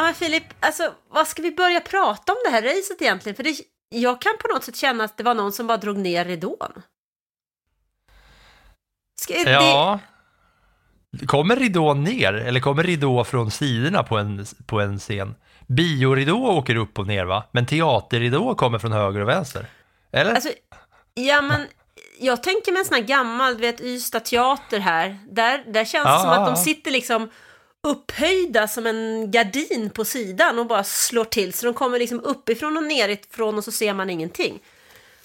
Ja men Filip, alltså vad ska vi börja prata om det här racet egentligen? För det, jag kan på något sätt känna att det var någon som bara drog ner ridån. Ska, ja. Det... Kommer ridån ner eller kommer ridå från sidorna på en, på en scen? Bioridå åker upp och ner va? Men teaterridå kommer från höger och vänster? Eller? Alltså, ja men jag tänker mig en sån här gammal, du vet Ystad teater här. Där, där känns det Ja, som att ja, de ja. sitter liksom upphöjda som en gardin på sidan och bara slår till. Så de kommer liksom uppifrån och nerifrån och så ser man ingenting.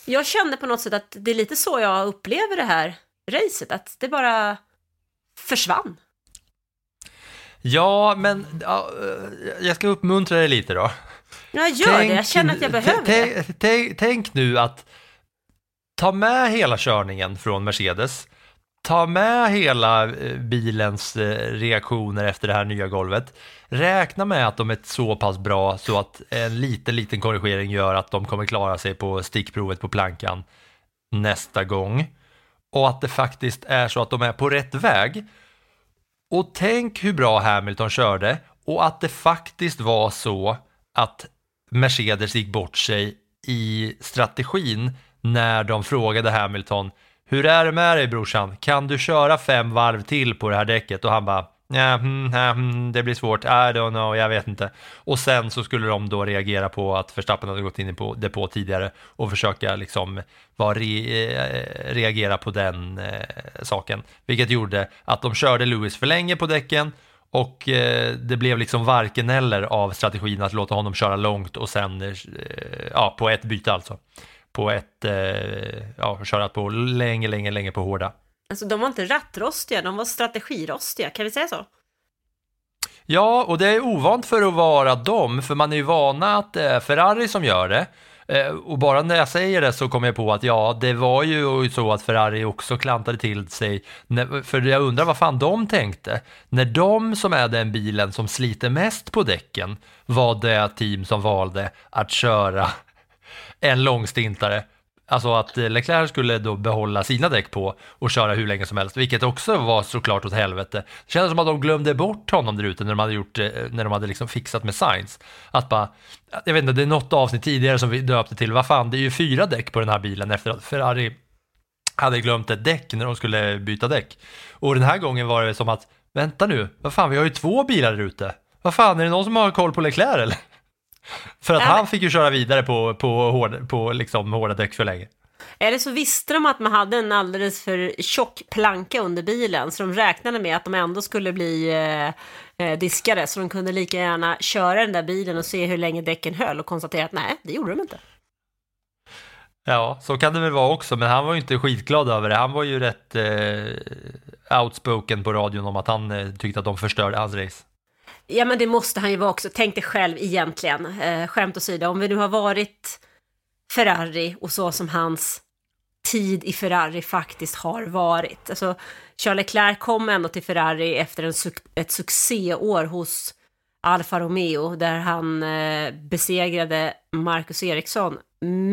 Jag kände på något sätt att det är lite så jag upplever det här racet, att det bara försvann. Ja, men ja, jag ska uppmuntra dig lite då. Jag gör det, jag känner att jag behöver det. Tänk, tänk, tänk nu att ta med hela körningen från Mercedes, ta med hela eh, bilens eh, reaktioner efter det här nya golvet. Räkna med att de är så pass bra så att en liten, liten korrigering gör att de kommer klara sig på stickprovet på plankan nästa gång. Och att det faktiskt är så att de är på rätt väg. Och tänk hur bra Hamilton körde och att det faktiskt var så att Mercedes gick bort sig i strategin när de frågade Hamilton hur är det med dig brorsan? Kan du köra fem varv till på det här däcket? Och han bara nej, hmm, nej, hmm, det blir svårt, I don't know, jag vet inte. Och sen så skulle de då reagera på att Verstappen hade gått in på depå tidigare och försöka liksom var re, eh, reagera på den eh, saken. Vilket gjorde att de körde Lewis för länge på däcken och eh, det blev liksom varken eller av strategin att låta honom köra långt och sen, eh, ja, på ett byte alltså. På ett, eh, ja, köra på länge, länge, länge på hårda. Alltså de var inte rattrostiga, de var strategirostiga, kan vi säga så? Ja, och det är ovant för att vara dem, för man är ju vana att det är Ferrari som gör det. Eh, och bara när jag säger det så kommer jag på att ja, det var ju så att Ferrari också klantade till sig. För jag undrar vad fan de tänkte. När de som är den bilen som sliter mest på däcken var det team som valde att köra en långstintare Alltså att eh, Leclerc skulle då behålla sina däck på och köra hur länge som helst, vilket också var såklart åt helvete. Det kändes som att de glömde bort honom där ute när de hade, gjort, eh, när de hade liksom fixat med Science. Att bara, jag vet inte, det är något avsnitt tidigare som vi döpte till, vad fan, det är ju fyra däck på den här bilen efter att Ferrari hade glömt ett däck när de skulle byta däck. Och den här gången var det som att, vänta nu, vad fan, vi har ju två bilar där ute. Vad fan, är det någon som har koll på Leclerc eller? För att han fick ju köra vidare på, på, hård, på liksom hårda däck för länge. Eller så visste de att man hade en alldeles för tjock planka under bilen, så de räknade med att de ändå skulle bli eh, eh, diskade, så de kunde lika gärna köra den där bilen och se hur länge däcken höll och konstatera att nej, det gjorde de inte. Ja, så kan det väl vara också, men han var ju inte skitglad över det. Han var ju rätt eh, outspoken på radion om att han eh, tyckte att de förstörde hans race. Ja, men det måste han ju vara också. Tänk dig själv egentligen, eh, skämt åsido, om vi nu har varit Ferrari och så som hans tid i Ferrari faktiskt har varit. Alltså, Charles Leclerc kom ändå till Ferrari efter en su ett succéår hos Alfa Romeo där han eh, besegrade Marcus Ericsson.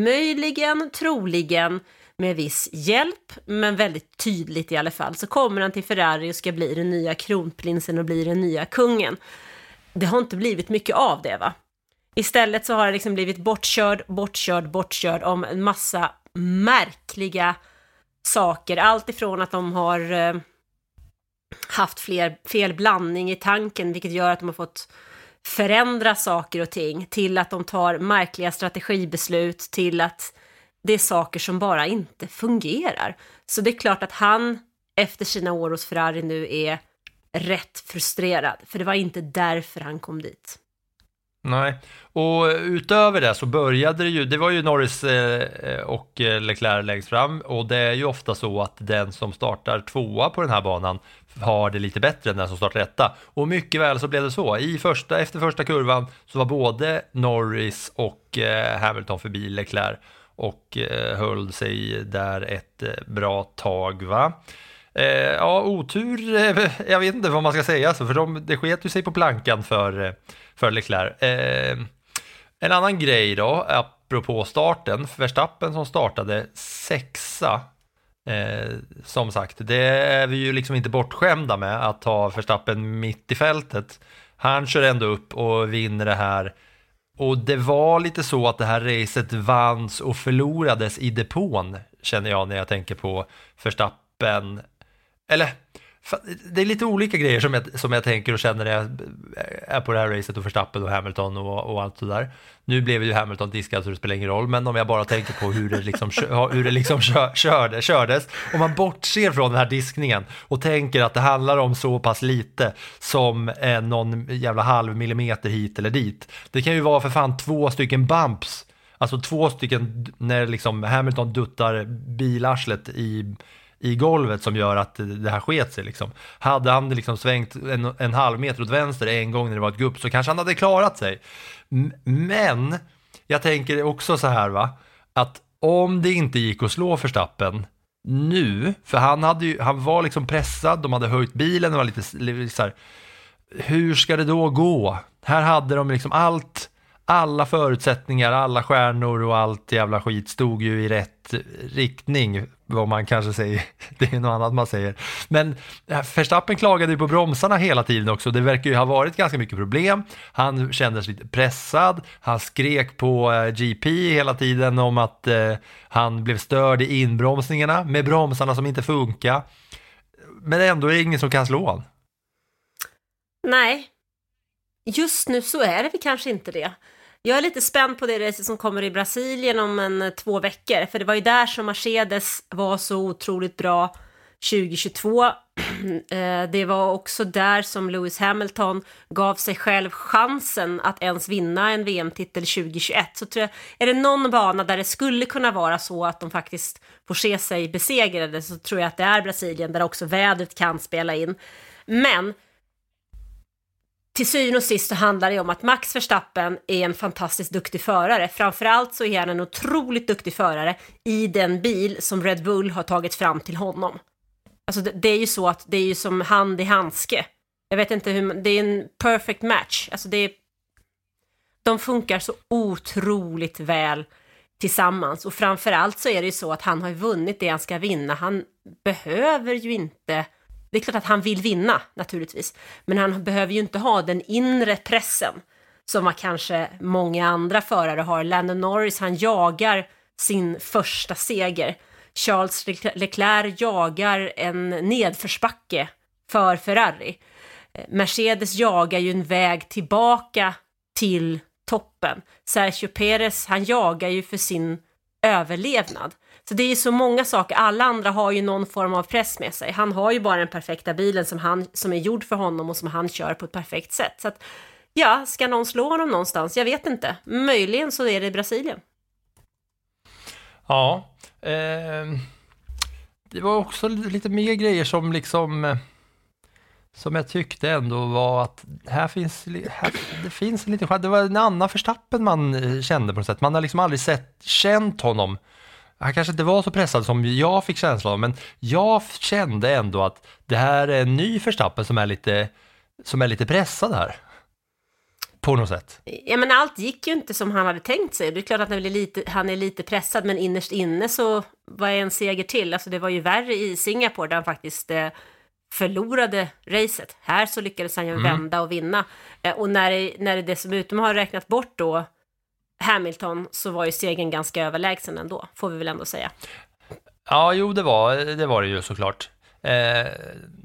Möjligen, troligen med viss hjälp, men väldigt tydligt i alla fall, så kommer han till Ferrari och ska bli den nya kronprinsen och bli den nya kungen. Det har inte blivit mycket av det va? Istället så har han liksom blivit bortkörd, bortkörd, bortkörd om en massa märkliga saker. Allt ifrån att de har eh, haft fler, fel blandning i tanken, vilket gör att de har fått förändra saker och ting, till att de tar märkliga strategibeslut, till att det är saker som bara inte fungerar. Så det är klart att han efter sina år hos Ferrari nu är rätt frustrerad, för det var inte därför han kom dit. Nej, och utöver det så började det ju, det var ju Norris eh, och eh, Leclerc längst fram och det är ju ofta så att den som startar tvåa på den här banan har det lite bättre än den som startar etta. Och mycket väl så blev det så. I första, efter första kurvan så var både Norris och eh, Hamilton förbi Leclerc och eh, höll sig där ett eh, bra tag. va. Eh, ja, otur, jag vet inte vad man ska säga, för de, det sket ju sig på plankan för, för Leclerc. En annan grej då, apropå starten, Verstappen som startade sexa, eh, som sagt, det är vi ju liksom inte bortskämda med att ha Verstappen mitt i fältet. Han kör ändå upp och vinner det här och det var lite så att det här racet vanns och förlorades i depån, känner jag när jag tänker på Verstappen. Eller, det är lite olika grejer som jag, som jag tänker och känner när jag är på det här racet och Verstappen och Hamilton och, och allt sådär. Nu blev ju Hamilton diskad så det spelar ingen roll, men om jag bara tänker på hur det liksom, hur det liksom körde, kördes, om man bortser från den här diskningen och tänker att det handlar om så pass lite som eh, någon jävla halv millimeter hit eller dit. Det kan ju vara för fan två stycken bumps, alltså två stycken när liksom Hamilton duttar bilarslet i i golvet som gör att det här sket sig liksom. Hade han liksom svängt en, en halv meter åt vänster en gång när det var ett gupp så kanske han hade klarat sig. Men jag tänker också så här va, att om det inte gick att slå Förstappen nu, för han, hade ju, han var liksom pressad, de hade höjt bilen, det var lite så här, hur ska det då gå? Här hade de liksom allt, alla förutsättningar, alla stjärnor och allt jävla skit stod ju i rätt riktning, vad man kanske säger. Det är något annat man säger. Men eh, Verstappen klagade ju på bromsarna hela tiden också. Det verkar ju ha varit ganska mycket problem. Han kändes lite pressad. Han skrek på eh, GP hela tiden om att eh, han blev störd i inbromsningarna med bromsarna som inte funkar. Men ändå är det ingen som kan slå honom. Nej, just nu så är det kanske inte det. Jag är lite spänd på det racet som kommer i Brasilien om en eh, två veckor, för det var ju där som Mercedes var så otroligt bra 2022. Eh, det var också där som Lewis Hamilton gav sig själv chansen att ens vinna en VM-titel 2021. Så tror jag, är det någon bana där det skulle kunna vara så att de faktiskt får se sig besegrade så tror jag att det är Brasilien där också vädret kan spela in. Men till syvende och sist så handlar det om att Max Verstappen är en fantastiskt duktig förare. Framförallt så är han en otroligt duktig förare i den bil som Red Bull har tagit fram till honom. Alltså det, det är ju så att det är ju som hand i handske. Jag vet inte hur, det är en perfect match. Alltså det är, de funkar så otroligt väl tillsammans och framförallt så är det ju så att han har vunnit det han ska vinna. Han behöver ju inte det är klart att han vill vinna naturligtvis, men han behöver ju inte ha den inre pressen som kanske många andra förare har. Landon Norris, han jagar sin första seger. Charles Leclerc jagar en nedförsbacke för Ferrari. Mercedes jagar ju en väg tillbaka till toppen. Sergio Perez, han jagar ju för sin överlevnad. Så det är ju så många saker, alla andra har ju någon form av press med sig. Han har ju bara den perfekta bilen som, han, som är gjord för honom och som han kör på ett perfekt sätt. Så att, ja, ska någon slå honom någonstans? Jag vet inte. Möjligen så är det i Brasilien. Ja, eh, det var också lite mer grejer som liksom eh, som jag tyckte ändå var att här finns, här, det finns lite Det var en annan förstappen man eh, kände på något sätt. Man har liksom aldrig sett, känt honom han kanske inte var så pressad som jag fick känslan av, men jag kände ändå att det här är en ny Verstappen som är lite, som är lite pressad här. På något sätt. Ja, men allt gick ju inte som han hade tänkt sig. Det är klart att han är lite, han är lite pressad, men innerst inne så var en seger till. Alltså det var ju värre i Singapore där han faktiskt eh, förlorade racet. Här så lyckades han ju mm. vända och vinna. Eh, och när, när det dessutom har räknat bort då Hamilton så var ju segern ganska överlägsen ändå, får vi väl ändå säga. Ja, jo, det var det, var det ju såklart. Eh,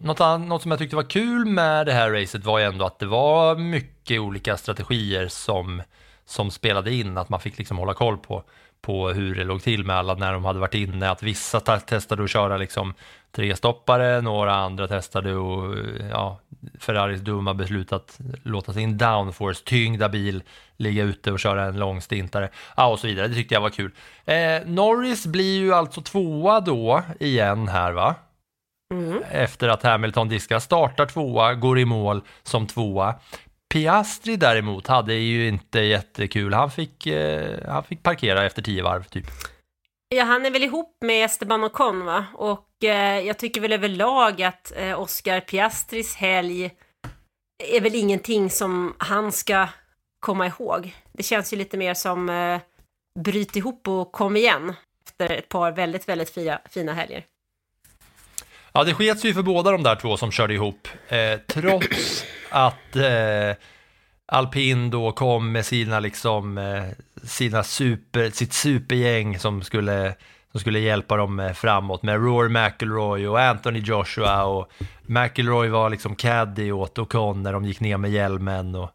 något, annat, något som jag tyckte var kul med det här racet var ju ändå att det var mycket olika strategier som, som spelade in, att man fick liksom hålla koll på, på hur det låg till med alla när de hade varit inne, att vissa testade att köra liksom trestoppare, några andra testade och ja, Ferraris dumma beslut att låta sin downforce tyngda bil ligga ute och köra en lång stintare, ja, och så vidare. Det tyckte jag var kul. Eh, Norris blir ju alltså tvåa då igen här va? Mm. Efter att Hamilton diskar, startar tvåa, går i mål som tvåa. Piastri däremot hade ju inte jättekul. Han fick, eh, han fick parkera efter tio varv typ. Ja, han är väl ihop med Esteban Ocon va? Och eh, jag tycker väl överlag att eh, Oscar Piastris helg är väl ingenting som han ska komma ihåg. Det känns ju lite mer som eh, bryt ihop och kom igen efter ett par väldigt, väldigt fina, fina helger. Ja, det skets ju för båda de där två som körde ihop, eh, trots att eh, alpin då kom med sina liksom, eh, sina super, sitt supergäng som skulle, som skulle hjälpa dem eh, framåt med Rory McIlroy och Anthony Joshua och McIlroy var liksom caddy åt Ocon när de gick ner med hjälmen och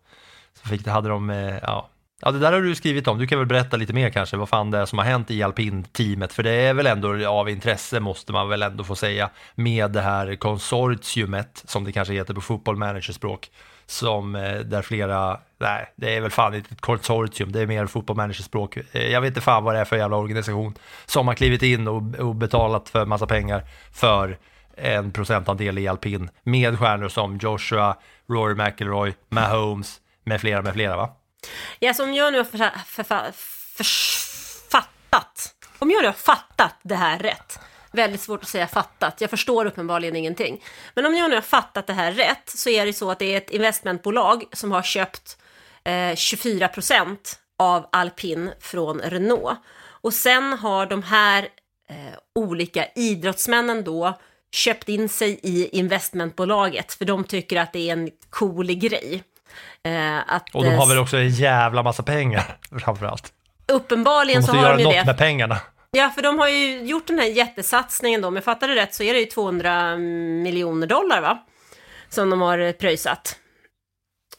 så fick, hade de, eh, ja, Ja, det där har du skrivit om. Du kan väl berätta lite mer kanske, vad fan det är som har hänt i alpin-teamet, för det är väl ändå av intresse, måste man väl ändå få säga, med det här konsortiumet, som det kanske heter på fotbollmanagerspråk, som eh, där flera, nej, det är väl fan inte ett konsortium, det är mer fotbollmanagerspråk. Eh, jag vet inte fan vad det är för jävla organisation som har klivit in och, och betalat för massa pengar för en procentandel i alpin med stjärnor som Joshua, Rory McIlroy, Mahomes med flera med flera va? Ja, så om jag nu har för, för, för, fattat, om jag nu har fattat det här rätt, väldigt svårt att säga fattat, jag förstår uppenbarligen ingenting. Men om jag nu har fattat det här rätt så är det så att det är ett investmentbolag som har köpt eh, 24 procent av alpin från Renault. Och sen har de här eh, olika idrottsmännen då köpt in sig i investmentbolaget för de tycker att det är en cool grej. Eh, att, Och de har eh, väl också en jävla massa pengar framförallt. De Uppenbarligen så måste har göra de ju något det. med pengarna. Ja, för de har ju gjort den här jättesatsningen då. Om jag fattar det rätt så är det ju 200 miljoner dollar va? Som de har pröjsat.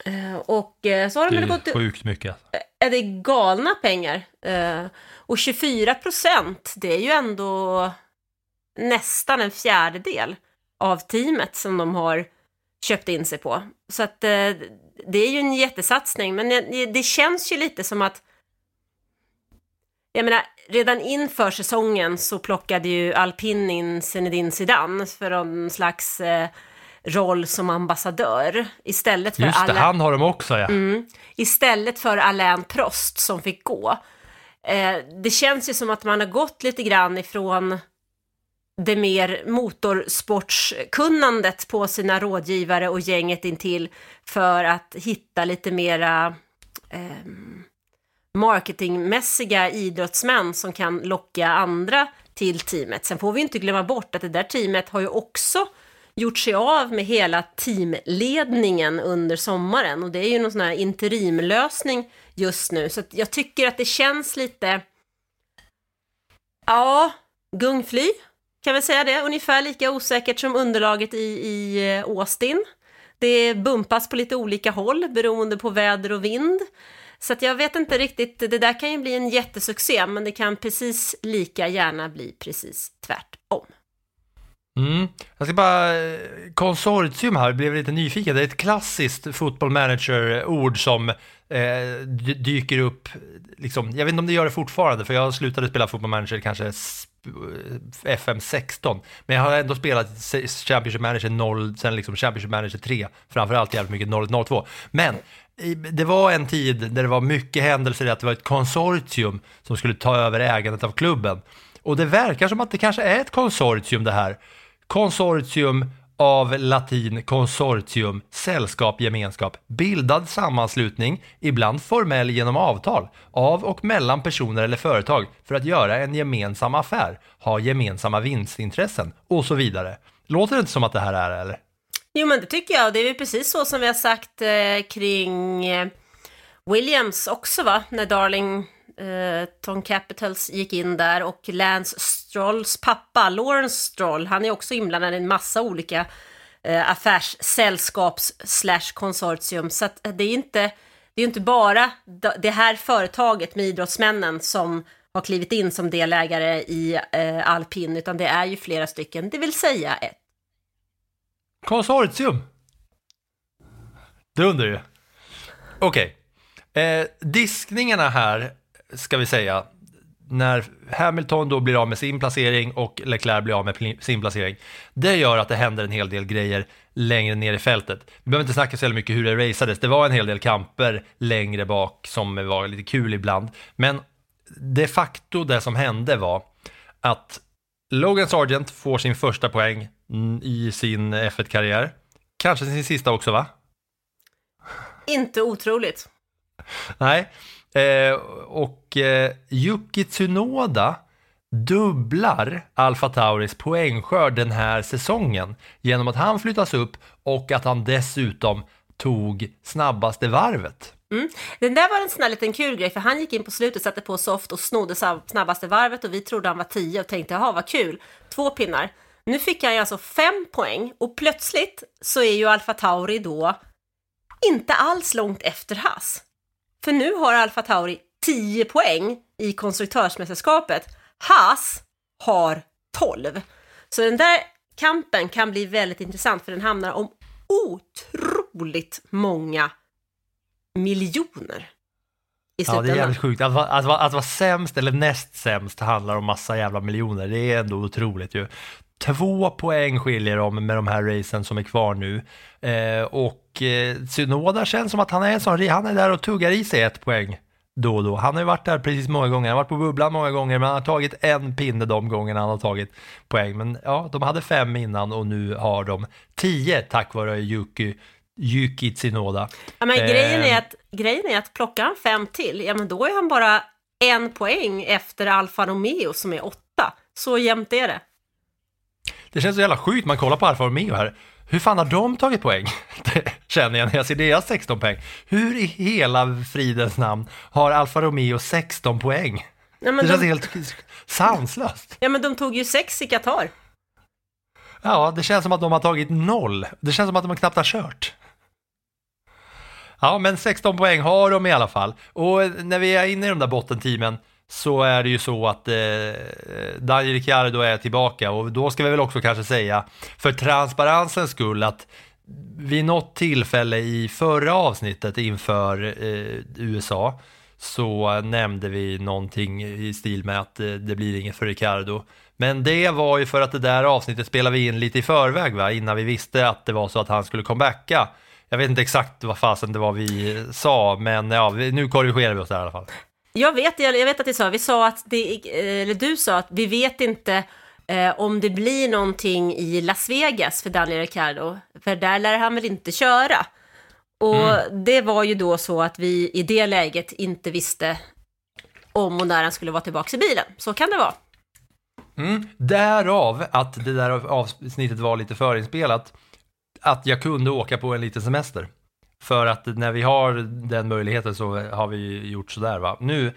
Eh, Och eh, så har de Det gått... är sjukt mycket. Är det galna pengar? Och 24 procent, det är ju ändå nästan en fjärdedel av teamet som de har köpt in sig på. Så att det är ju en jättesatsning, men det- det känns ju lite som att jag menar, redan inför säsongen så plockade ju Alpin in Zinedine Zidane för en slags eh, roll som ambassadör istället för Just det, alla... han har de också ja. Mm. Istället för Alain Prost som fick gå. Eh, det känns ju som att man har gått lite grann ifrån det mer motorsportskunnandet på sina rådgivare och gänget intill för att hitta lite mera eh, marketingmässiga idrottsmän som kan locka andra till teamet. Sen får vi inte glömma bort att det där teamet har ju också gjort sig av med hela teamledningen under sommaren och det är ju någon sån här interimlösning just nu. Så att jag tycker att det känns lite, ja, gungfly kan vi säga det, ungefär lika osäkert som underlaget i, i eh, Austin. Det bumpas på lite olika håll beroende på väder och vind. Så att jag vet inte riktigt, det där kan ju bli en jättesuccé, men det kan precis lika gärna bli precis tvärtom. Mm. Jag ska bara, eh, konsortium här, blev lite nyfiken. Det är ett klassiskt football manager-ord som eh, dyker upp, liksom, jag vet inte om det gör det fortfarande, för jag slutade spela football manager kanske eh, FM 16, men jag har ändå spelat Championship Manager 0, sen liksom Championship Manager 3, framförallt jävligt mycket 02. Men det var en tid där det var mycket händelser att det var ett konsortium som skulle ta över ägandet av klubben. Och det verkar som att det kanske är ett konsortium det här. Konsortium av latin konsortium, sällskap, gemenskap, bildad sammanslutning, ibland formell genom avtal, av och mellan personer eller företag för att göra en gemensam affär, ha gemensamma vinstintressen och så vidare. Låter det inte som att det här är eller? Jo, men det tycker jag. Det är ju precis så som vi har sagt eh, kring eh, Williams också, va? När Darling eh, Tom Capitals gick in där och Lance Strolls pappa, Lawrence Stroll, han är också inblandad i en massa olika eh, affärssällskaps slash konsortium. Så att det är inte, det är inte bara det här företaget med idrottsmännen som har klivit in som delägare i eh, Alpin, utan det är ju flera stycken, det vill säga ett Konsortium! Det undrar ju. Okej. Eh, diskningarna här, ska vi säga, när Hamilton då blir av med sin placering och Leclerc blir av med sin placering, det gör att det händer en hel del grejer längre ner i fältet. Vi behöver inte snacka så mycket hur det raceades, det var en hel del kamper längre bak som var lite kul ibland, men de facto det som hände var att Logan Sargent får sin första poäng i sin F1-karriär. Kanske sin sista också va? Inte otroligt. Nej. Eh, och eh, Yuki Tsunoda dubblar Alfa Tauris poängskörd den här säsongen genom att han flyttas upp och att han dessutom tog snabbaste varvet. Mm. Den där var en sån här liten kul grej, för han gick in på slutet, satte på soft och snodde snabbaste varvet och vi trodde han var 10 och tänkte, jaha vad kul, två pinnar. Nu fick han ju alltså fem poäng och plötsligt så är ju Alfa Tauri då inte alls långt efter Haas. För nu har Alfa Tauri 10 poäng i konstruktörsmästerskapet. Haas har 12. Så den där kampen kan bli väldigt intressant för den handlar om otroligt många miljoner. I Ja, det är jävligt sjukt. Att vara, att, vara, att vara sämst eller näst sämst handlar om massa jävla miljoner. Det är ändå otroligt ju. Två poäng skiljer dem med de här racen som är kvar nu. Eh, och eh, Tsunoda känns som att han är en sån, han är där och tuggar i sig ett poäng då och då. Han har ju varit där precis många gånger, han har varit på bubblan många gånger, men han har tagit en pinne de gångerna han har tagit poäng. Men ja, de hade fem innan och nu har de tio tack vare Yuki Yuki Tsunoda. Ja, men grejen, Eh, är att, grejen är att plockar han fem till, ja men då är han bara en poäng efter Alfa Romeo som är åtta. Så jämnt är det. Det känns så jävla sjukt, man kollar på Alfa Romeo här. Hur fan har de tagit poäng? Det känner jag när jag ser deras 16 poäng. Hur i hela fridens namn har Alfa Romeo 16 poäng? Ja, det känns de- helt sanslöst. Ja men de tog ju sex i Qatar. Ja, det känns som att de har tagit noll. Det känns som att de knappt har kört. Ja, men 16 poäng har de i alla fall. Och när vi är inne i de där bottenteamen så är det ju så att eh, Daniel Ricciardo är tillbaka och då ska vi väl också kanske säga för transparensens skull att vid något tillfälle i förra avsnittet inför eh, USA så nämnde vi någonting i stil med att eh, det blir inget för Ricardo. Men det var ju för att det där avsnittet spelade vi in lite i förväg va, innan vi visste att det var så att han skulle comebacka. Jag vet inte exakt vad fasen det var vi eh, sa, men ja, nu korrigerar vi oss där i alla fall. Jag vet, jag vet att vi sa, vi sa att det, eller du sa att vi vet inte eh, om det blir någonting i Las Vegas för Daniel Ricciardo, för där lär han väl inte köra. Och det var ju då så att vi i det läget inte visste om och när han skulle vara tillbaka i bilen. Så kan det vara. Mm. Därav att det där avsnittet var lite förinspelat, att jag kunde åka på en liten semester. För att när vi har den möjligheten så har vi gjort sådär va. Nu,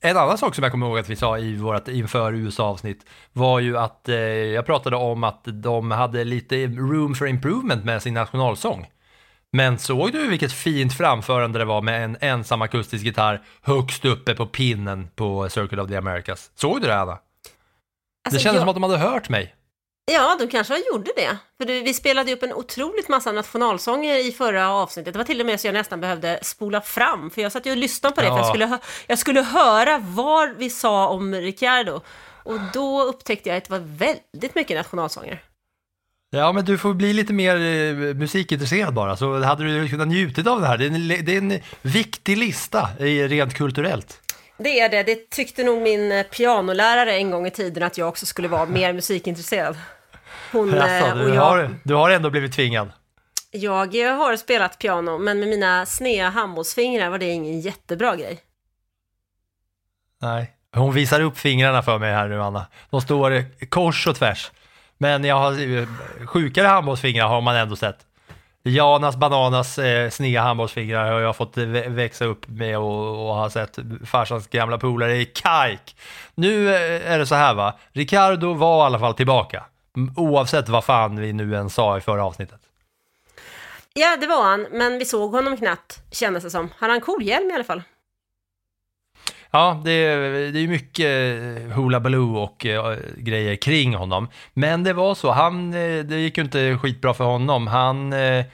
en annan sak som jag kommer ihåg att vi sa i vårt inför USA-avsnitt var ju att eh, jag pratade om att de hade lite room for improvement med sin nationalsång. Men såg du vilket fint framförande det var med en ensam akustisk gitarr högst uppe på pinnen på Circle of the Americas? Såg du det Anna? det Alltså, kändes jag- som att de hade hört mig. Ja, de kanske gjorde det. För det, vi spelade ju upp en otroligt massa nationalsånger i förra avsnittet. Det var till och med så jag nästan behövde spola fram, för jag satt ju och lyssnade på det, för jag Ja. skulle, jag skulle höra vad vi sa om Ricciardo. Och då upptäckte jag att det var väldigt mycket nationalsånger. Ja, men du får bli lite mer eh, musikintresserad bara, så hade du kunnat njutit av det här. Det är en, det är en viktig lista, eh, rent kulturellt. Det är det, det tyckte nog min eh, pianolärare en gång i tiden att jag också skulle vara mer musikintresserad. Hon Alltså, och du, jag, har, du har ändå blivit tvingad. jag eh, har spelat piano, men med mina sneda handbollsfingrar var det ingen jättebra grej. Nej. Hon visar upp fingrarna för mig här nu, Anna. De står kors och tvärs. Men jag har eh, sjukare handbollsfingrar har man ändå sett. Janas Bananas eh, sneda handbollsfingrar har jag fått vä- växa upp med och, och har sett farsans gamla polare i Kajk. Nu är det så här va, Ricardo var i alla fall tillbaka. Oavsett vad fan vi nu än sa i förra avsnittet. Ja, det var han, men vi såg honom knappt, kändes det som. Han har en cool hjälm i alla fall. Ja, det, är- det är mycket eh, Hoola Baloo och eh, grejer kring honom. Men det var så, han, eh, det gick ju inte skitbra för honom. Han, eh,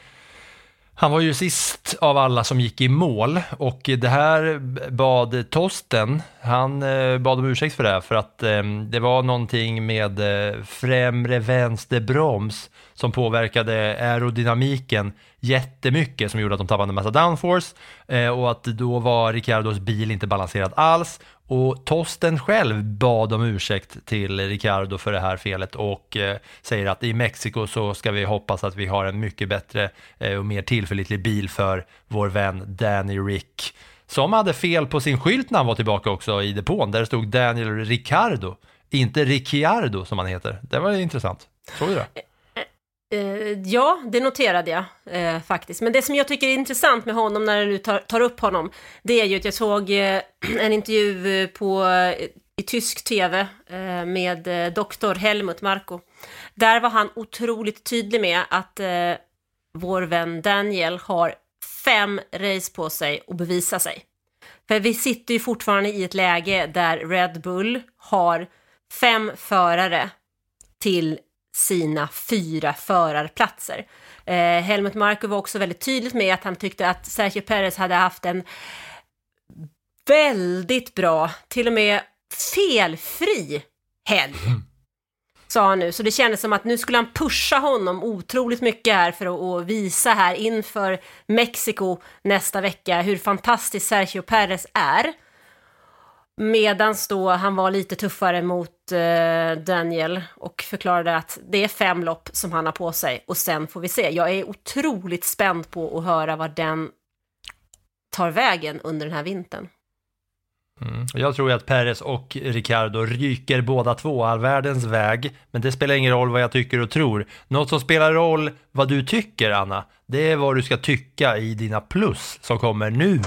han var ju sist av alla som gick i mål och det här bad Tosten, han eh, bad om ursäkt för det här för att eh, det var någonting med eh, främre vänster broms som påverkade aerodynamiken jättemycket som gjorde att de tappade en massa downforce eh, och att då var Ricardos bil inte balanserad alls och Tosten själv bad om ursäkt till Ricardo för det här felet och eh, säger att i Mexiko så ska vi hoppas att vi har en mycket bättre eh, och mer tillförlitlig bil för vår vän Danny Rick som hade fel på sin skylt när han var tillbaka också i depån där det stod Daniel Ricardo, inte Ricciardo som han heter. Det var intressant. Såg du det? Eh, ja, det noterade jag eh, faktiskt. Men det som jag tycker är intressant med honom när du nu tar, tar upp honom, det är ju att jag såg eh, en intervju eh, på, i tysk tv eh, med eh, doktor Helmut Marko. Där var han otroligt tydlig med att eh, vår vän Daniel har fem race på sig att bevisa sig. För vi sitter ju fortfarande i ett läge där Red Bull har fem förare till sina fyra förarplatser. Eh, Helmut Marko var också väldigt tydligt med att han tyckte att Sergio Perez hade haft en väldigt bra, till och med felfri helg. Sa han nu, så det kändes som att nu skulle han pusha honom otroligt mycket här för att, visa här inför Mexiko nästa vecka hur fantastisk Sergio Perez är. Medans då han var lite tuffare mot eh, Daniel och förklarade att det är fem lopp som han har på sig och sen får vi se. Jag är otroligt spänd på att höra vad den tar vägen under den här vintern. Mm. Jag tror ju att Perez och Ricardo ryker båda två all världens väg, men det spelar ingen roll vad jag tycker och tror. Något som spelar roll vad du tycker, Anna, det är vad du ska tycka i dina plus som kommer nu.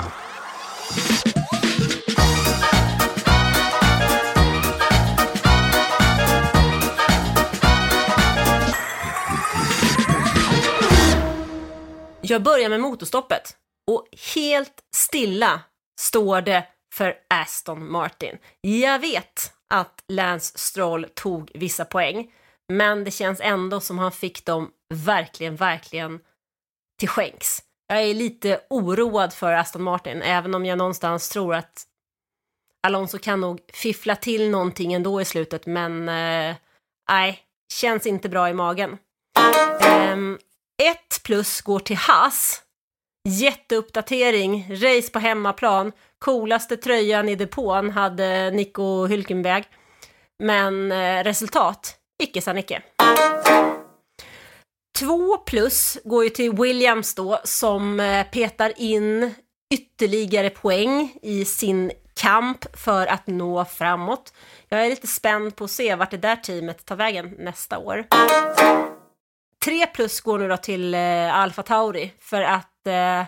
Jag börjar med motorstoppet och helt stilla står det för Aston Martin. Jag vet att Lance Stroll tog vissa poäng, men det känns ändå som han fick dem verkligen, verkligen till skänks. Jag är lite oroad för Aston Martin, även om jag någonstans tror att Alonso kan nog fiffla till någonting ändå i slutet, men eh, nej, känns inte bra i magen. Um, ett plus går till Haas. Jätteuppdatering, race på hemmaplan, coolaste tröjan i depån hade Nico Hülkenberg. Men eh, resultat, icke sa Nicke. Två plus går ju till Williams då som eh, petar in ytterligare poäng i sin kamp för att nå framåt. Jag är lite spänd på att se vart det där teamet tar vägen nästa år. Tre plus går nu då till eh, Alfa Tauri för att eh,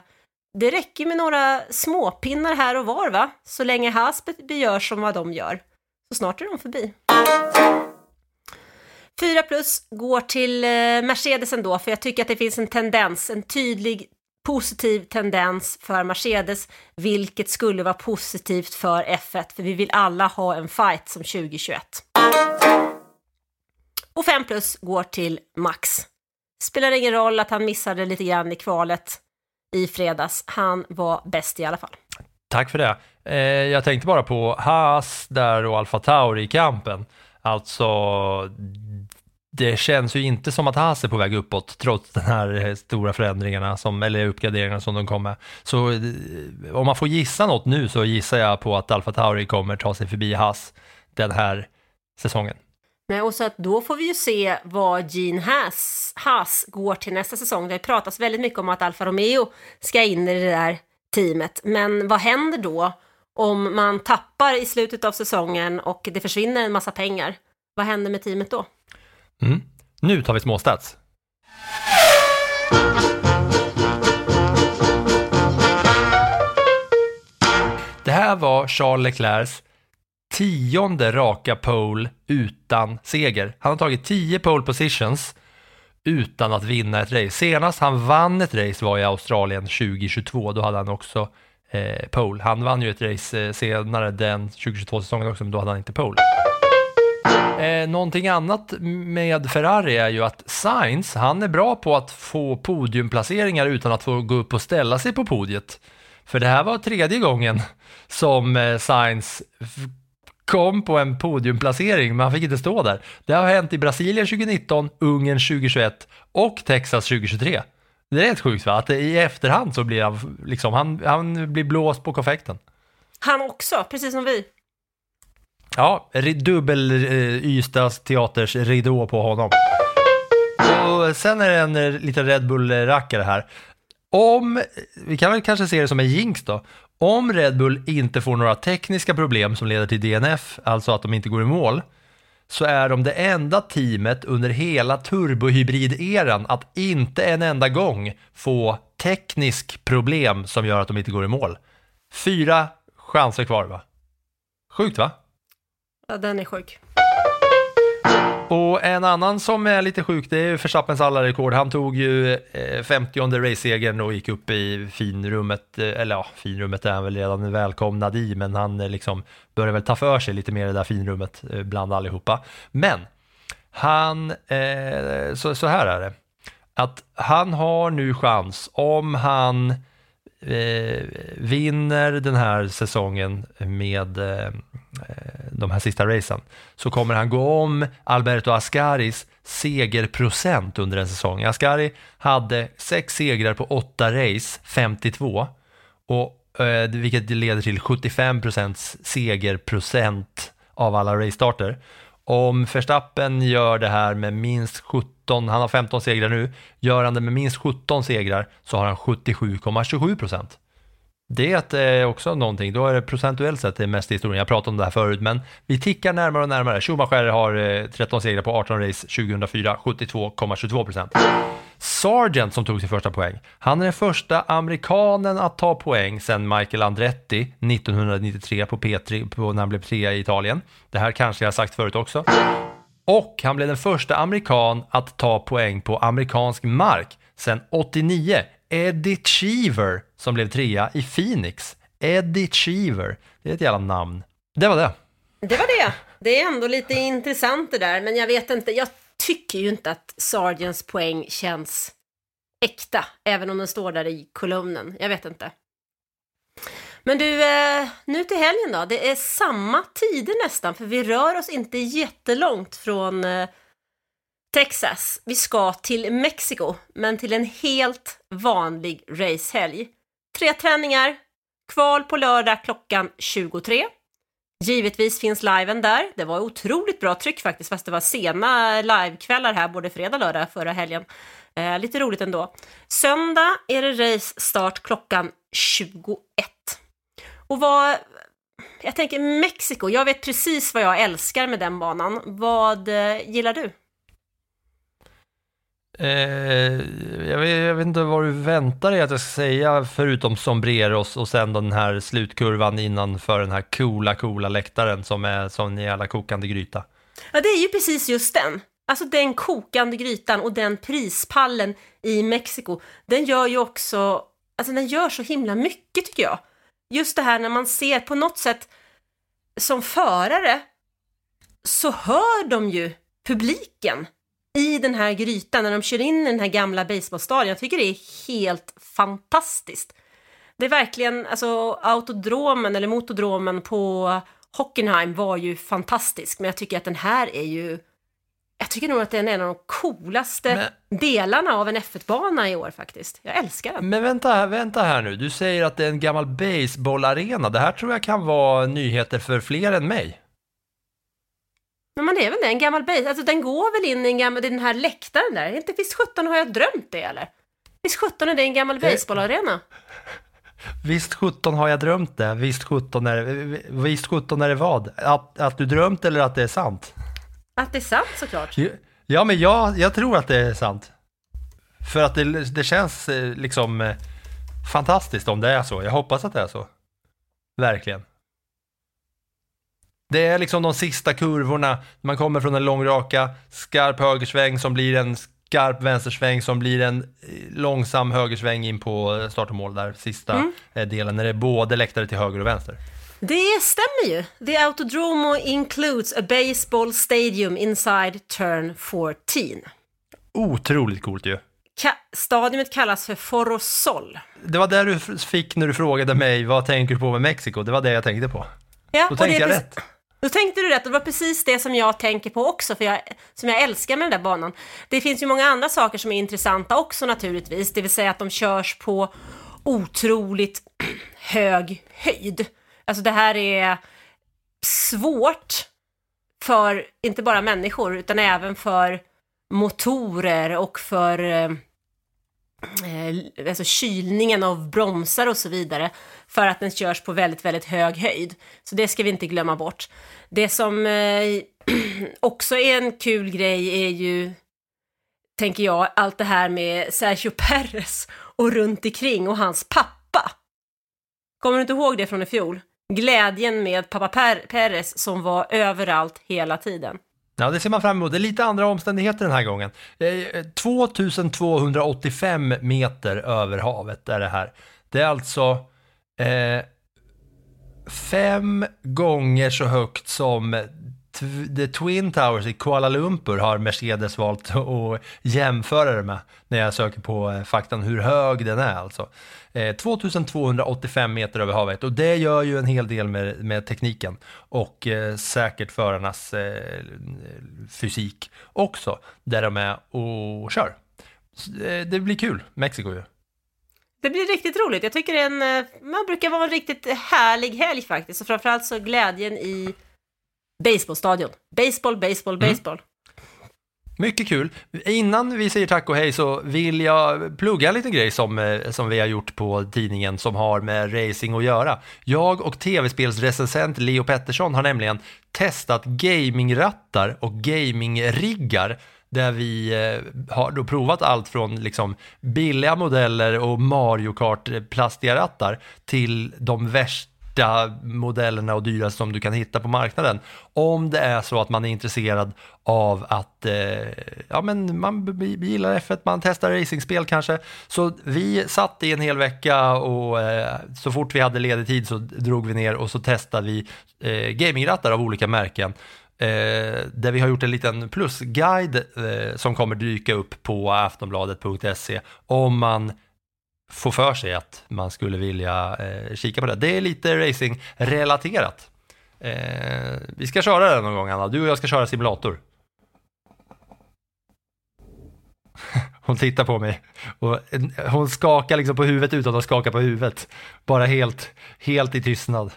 det räcker med några småpinnar här och var va? Så länge Haas gör som vad de gör. Så snart är de förbi. 4 plus går till eh, Mercedes ändå, för jag tycker att det finns en tendens, en tydlig positiv tendens för Mercedes, vilket skulle vara positivt för F1, för vi vill alla ha en fight som 2021. Och 5 plus går till Max. Spelar ingen roll att han missade lite grann i kvalet i fredags. Han var bäst i alla fall. Tack för det. Eh, jag tänkte bara på Haas där och Alfa Tauri i kampen. Alltså, det känns ju inte som att Haas är på väg uppåt trots de här eh, stora förändringarna, som, eller uppgraderingarna som de kom med. Så eh, om man får gissa något nu så gissar jag på att Alfa Tauri kommer ta sig förbi Haas den här säsongen. Nej, och så att då får vi ju se vad Gene Haas, Haas går till nästa säsong. Det pratas väldigt mycket om att Alfa Romeo ska in i det där teamet. Men vad händer då om man tappar i slutet av säsongen och det försvinner en massa pengar? Vad händer med teamet då? Mm. Nu tar vi småstats. Det här var Charles Leclercs tionde raka pole utan seger. Han har tagit tio pole positions utan att vinna ett race. Senast han vann ett race var i Australien 2022. Då hade han också eh, pole. Han vann ju ett race eh, senare den 2022-säsongen också, men då hade han inte pole. Eh, någonting annat med Ferrari är ju att Sainz, han är bra på att få podiumplaceringar utan att få gå upp och ställa sig på podiet. För det här var tredje gången som eh, Sainz kom på en podiumplacering, men han fick inte stå där. Det har hänt i Brasilien 2019, Ungern 2021 och Texas 2023. Det är rätt sjukt va? Att i efterhand så blir han, liksom, han, han blir blåst på konfekten. Han också, precis som vi. Ja, dubbel eh, Ystads teaters ridå på honom. Och sen är det en eh, liten Red Bull-rackare här. Om, vi kan väl kanske se det som en jinx då, om Red Bull inte får några tekniska problem som leder till DNF, alltså att de inte går i mål, så är de det enda teamet under hela turbohybrid-eran att inte en enda gång få teknisk problem som gör att de inte går i mål. Fyra chanser kvar va? Sjukt va? Ja, den är sjuk. Och en annan som är lite sjuk, det är ju Verstappens alla rekord. Han tog ju eh, 50 race-segern och gick upp i finrummet, eh, eller ja, finrummet är han väl redan välkomnad i, men han eh, liksom börjar väl ta för sig lite mer i det där finrummet bland allihopa. Men han, eh, så, så här är det, att han har nu chans om han eh, vinner den här säsongen med eh, eh, de här sista racen så kommer han gå om Alberto Ascaris segerprocent under en säsong. Ascari hade sex segrar på åtta race, 52. Och eh, vilket leder till 75% segerprocent av alla race-starter. Om Verstappen gör det här med minst 17, han har 15 segrar nu, gör han det med minst 17 segrar så har han 77,27%. Det är eh, också någonting, då är det procentuellt sett det mest i historien. Jag pratade om det här förut, men vi tickar närmare och närmare. Schumacher har eh, 13 segrar på 18 race 2004, 72,22%. Sargent som tog sin första poäng, han är den första amerikanen att ta poäng sedan Michael Andretti 1993 på P3, på, när han blev trea i Italien. Det här kanske jag har sagt förut också. Och han blev den första amerikan att ta poäng på amerikansk mark sedan 89. Eddie Cheever som blev trea i Phoenix. Eddie Cheever, det är ett jävla namn. Det var det. Det var det. Det är ändå lite intressant det där, men jag vet inte, jag tycker ju inte att Sargents poäng känns äkta, även om den står där i kolumnen. Jag vet inte. Men du, eh, nu till helgen då. Det är samma tider nästan, för vi rör oss inte jättelångt från eh, Texas. Vi ska till Mexiko, men till en helt vanlig racehelg. Tre träningar, kval på lördag klockan 23. Givetvis finns liven där. Det var otroligt bra tryck faktiskt, fast det var sena livekvällar här både fredag och lördag förra helgen. Eh, lite roligt ändå. Söndag är det race start klockan 21. Och vad... Jag tänker Mexiko, jag vet precis vad jag älskar med den banan. Vad eh, gillar du? Eh, jag, vet, jag, vet, inte vad du väntar dig att jag ska säga förutom sombreros och sen den här slutkurvan innanför den här coola, coola läktaren som är som en jävla kokande gryta. Ja, det är ju precis just den. Alltså den kokande grytan och den prispallen i Mexiko, den gör ju också, alltså den gör så himla mycket tycker jag. Just det här när man ser på något sätt som förare så hör de ju publiken i den här grytan när de kör in i den här gamla baseballstadion. Jag tycker det är helt fantastiskt. Det är verkligen, alltså autodromen eller motodromen på Hockenheim var ju fantastisk, men jag tycker att den här är ju jag tycker nog att den är en av de coolaste men, delarna av en F1-bana i år faktiskt. Jag älskar den. Men vänta, vänta här nu, du säger att det är en gammal baseballarena. Det här tror jag kan vara nyheter för fler än mig. Men det är väl det, en gammal base. Alltså den går väl in i, en gammal, den här läktaren där. Inte visst sjutton har jag drömt det eller? Visst sjutton är det en gammal baseballarena? Visst sjutton har jag drömt det. Visst sjutton är, visst sjutton är det vad? Att, att du drömt eller att det är sant? Att det är sant såklart. Ja, men jag, jag tror att det är sant. För att det, det känns eh, liksom eh, fantastiskt om det är så. Jag hoppas att det är så. Verkligen. Det är liksom de sista kurvorna, man kommer från en långraka, skarp högersväng som blir en skarp vänstersväng som blir en eh, långsam högersväng in på start och mål där, sista mm. delen, när det är både läktare till höger och vänster. Det stämmer ju. The Autodromo includes a baseball stadium inside turn 14. Otroligt coolt ju. Ka stadiumet kallas för Forosol. Det var det du fick när du frågade mig vad tänker du på med Mexiko? Det var det jag tänkte på. Ja, Då tänkte jag rätt. Då tänkte du rätt, det var precis det som jag tänker på också, för jag, som jag älskar med den där banan. Det finns ju många andra saker som är intressanta också naturligtvis, det vill säga att de körs på otroligt hög höjd. Alltså det här är svårt för inte bara människor utan även för motorer och för eh, eh, alltså kylningen av bromsar och så vidare för att den körs på väldigt, väldigt hög höjd. Så det ska vi inte glömma bort. Det som eh, också är en kul grej är ju, tänker jag, allt det här med Sergio Perez och runt omkring och hans pappa. Kommer du inte ihåg det från i fjol? Glädjen med pappa per Perez som var överallt hela tiden. Ja, det ser man fram emot. Det är lite andra omständigheter den här gången. 2285 eh, meter över havet är det här. Det är alltså eh, fem gånger så högt som The Twin Towers i Kuala Lumpur har Mercedes valt att jämföra det med när jag söker på eh, faktan hur hög den är alltså. Eh, 2285 meter över havet och det gör ju en hel del med, med tekniken och eh, säkert förarnas eh, fysik också där de är och kör. Eh, det blir kul, Mexiko ju. Det blir riktigt roligt. Jag tycker en, eh, man brukar vara en riktigt härlig helg faktiskt. Och framförallt så glädjen i baseballstadion. Baseball, baseball, baseball. Mycket kul. Innan vi säger tack och hej så vill jag plugga en liten grej som, eh, som vi har gjort på tidningen som har med racing att göra. Jag och tv-spelsrecensent Leo Pettersson har nämligen testat gamingrattar och gamingriggar där vi eh, har då provat allt från liksom billiga modeller och Mario Kart plastiga rattar till de värsta modellerna och dyraste som du kan hitta på marknaden. Om det är så att man är intresserad av att, eh, ja men man gillar F1, man testar racingspel kanske. Så vi satt i en hel vecka och eh, så fort vi hade ledig tid så drog vi ner och så testade vi eh, gamingrattar av olika märken. Eh, där vi har gjort en liten plusguide eh, som kommer dyka upp på aftonbladet.se om man få för sig att man skulle vilja eh, kika på det. Det är lite racing-relaterat. Eh, vi ska köra det någon gång Anna, du och jag ska köra simulator. Hon tittar på mig och hon skakar liksom på huvudet utan att skaka på huvudet. Bara helt, helt i tystnad.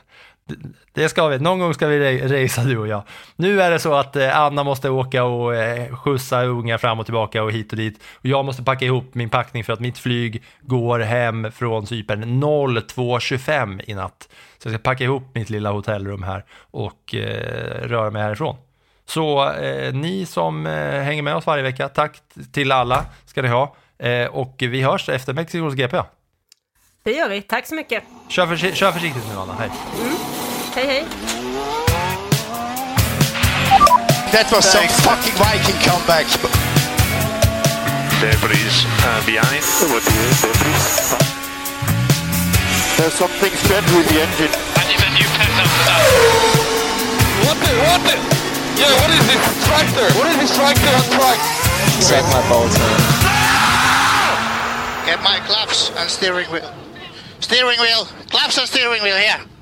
Det- ska vi, någon gång ska vi resa du och jag. Nu är det så att eh, Anna måste åka och eh, skjutsa unga fram och tillbaka och hit och dit. Och jag måste packa ihop min packning för att mitt flyg går hem från Cypern 02.25 i natt. Så jag ska packa ihop mitt lilla hotellrum här och eh, röra mig härifrån. Så eh, ni som eh, hänger med oss varje vecka, tack till alla ska ni ha. Eh, och vi hörs efter Mexikos GP. Det gör vi. Tack så mycket. Kör, försi- kör försiktigt nu Anna, hej. Hej hej. That was some fucking Viking comeback. Debris uh, behind. There's something strange with the engine. I need a new pet after that. What the, what the? Yeah, what is this tractor? What is this tractor on track? Suck my balls, man. Get my claps and steering wheel. Steering wheel. Claps and steering wheel here.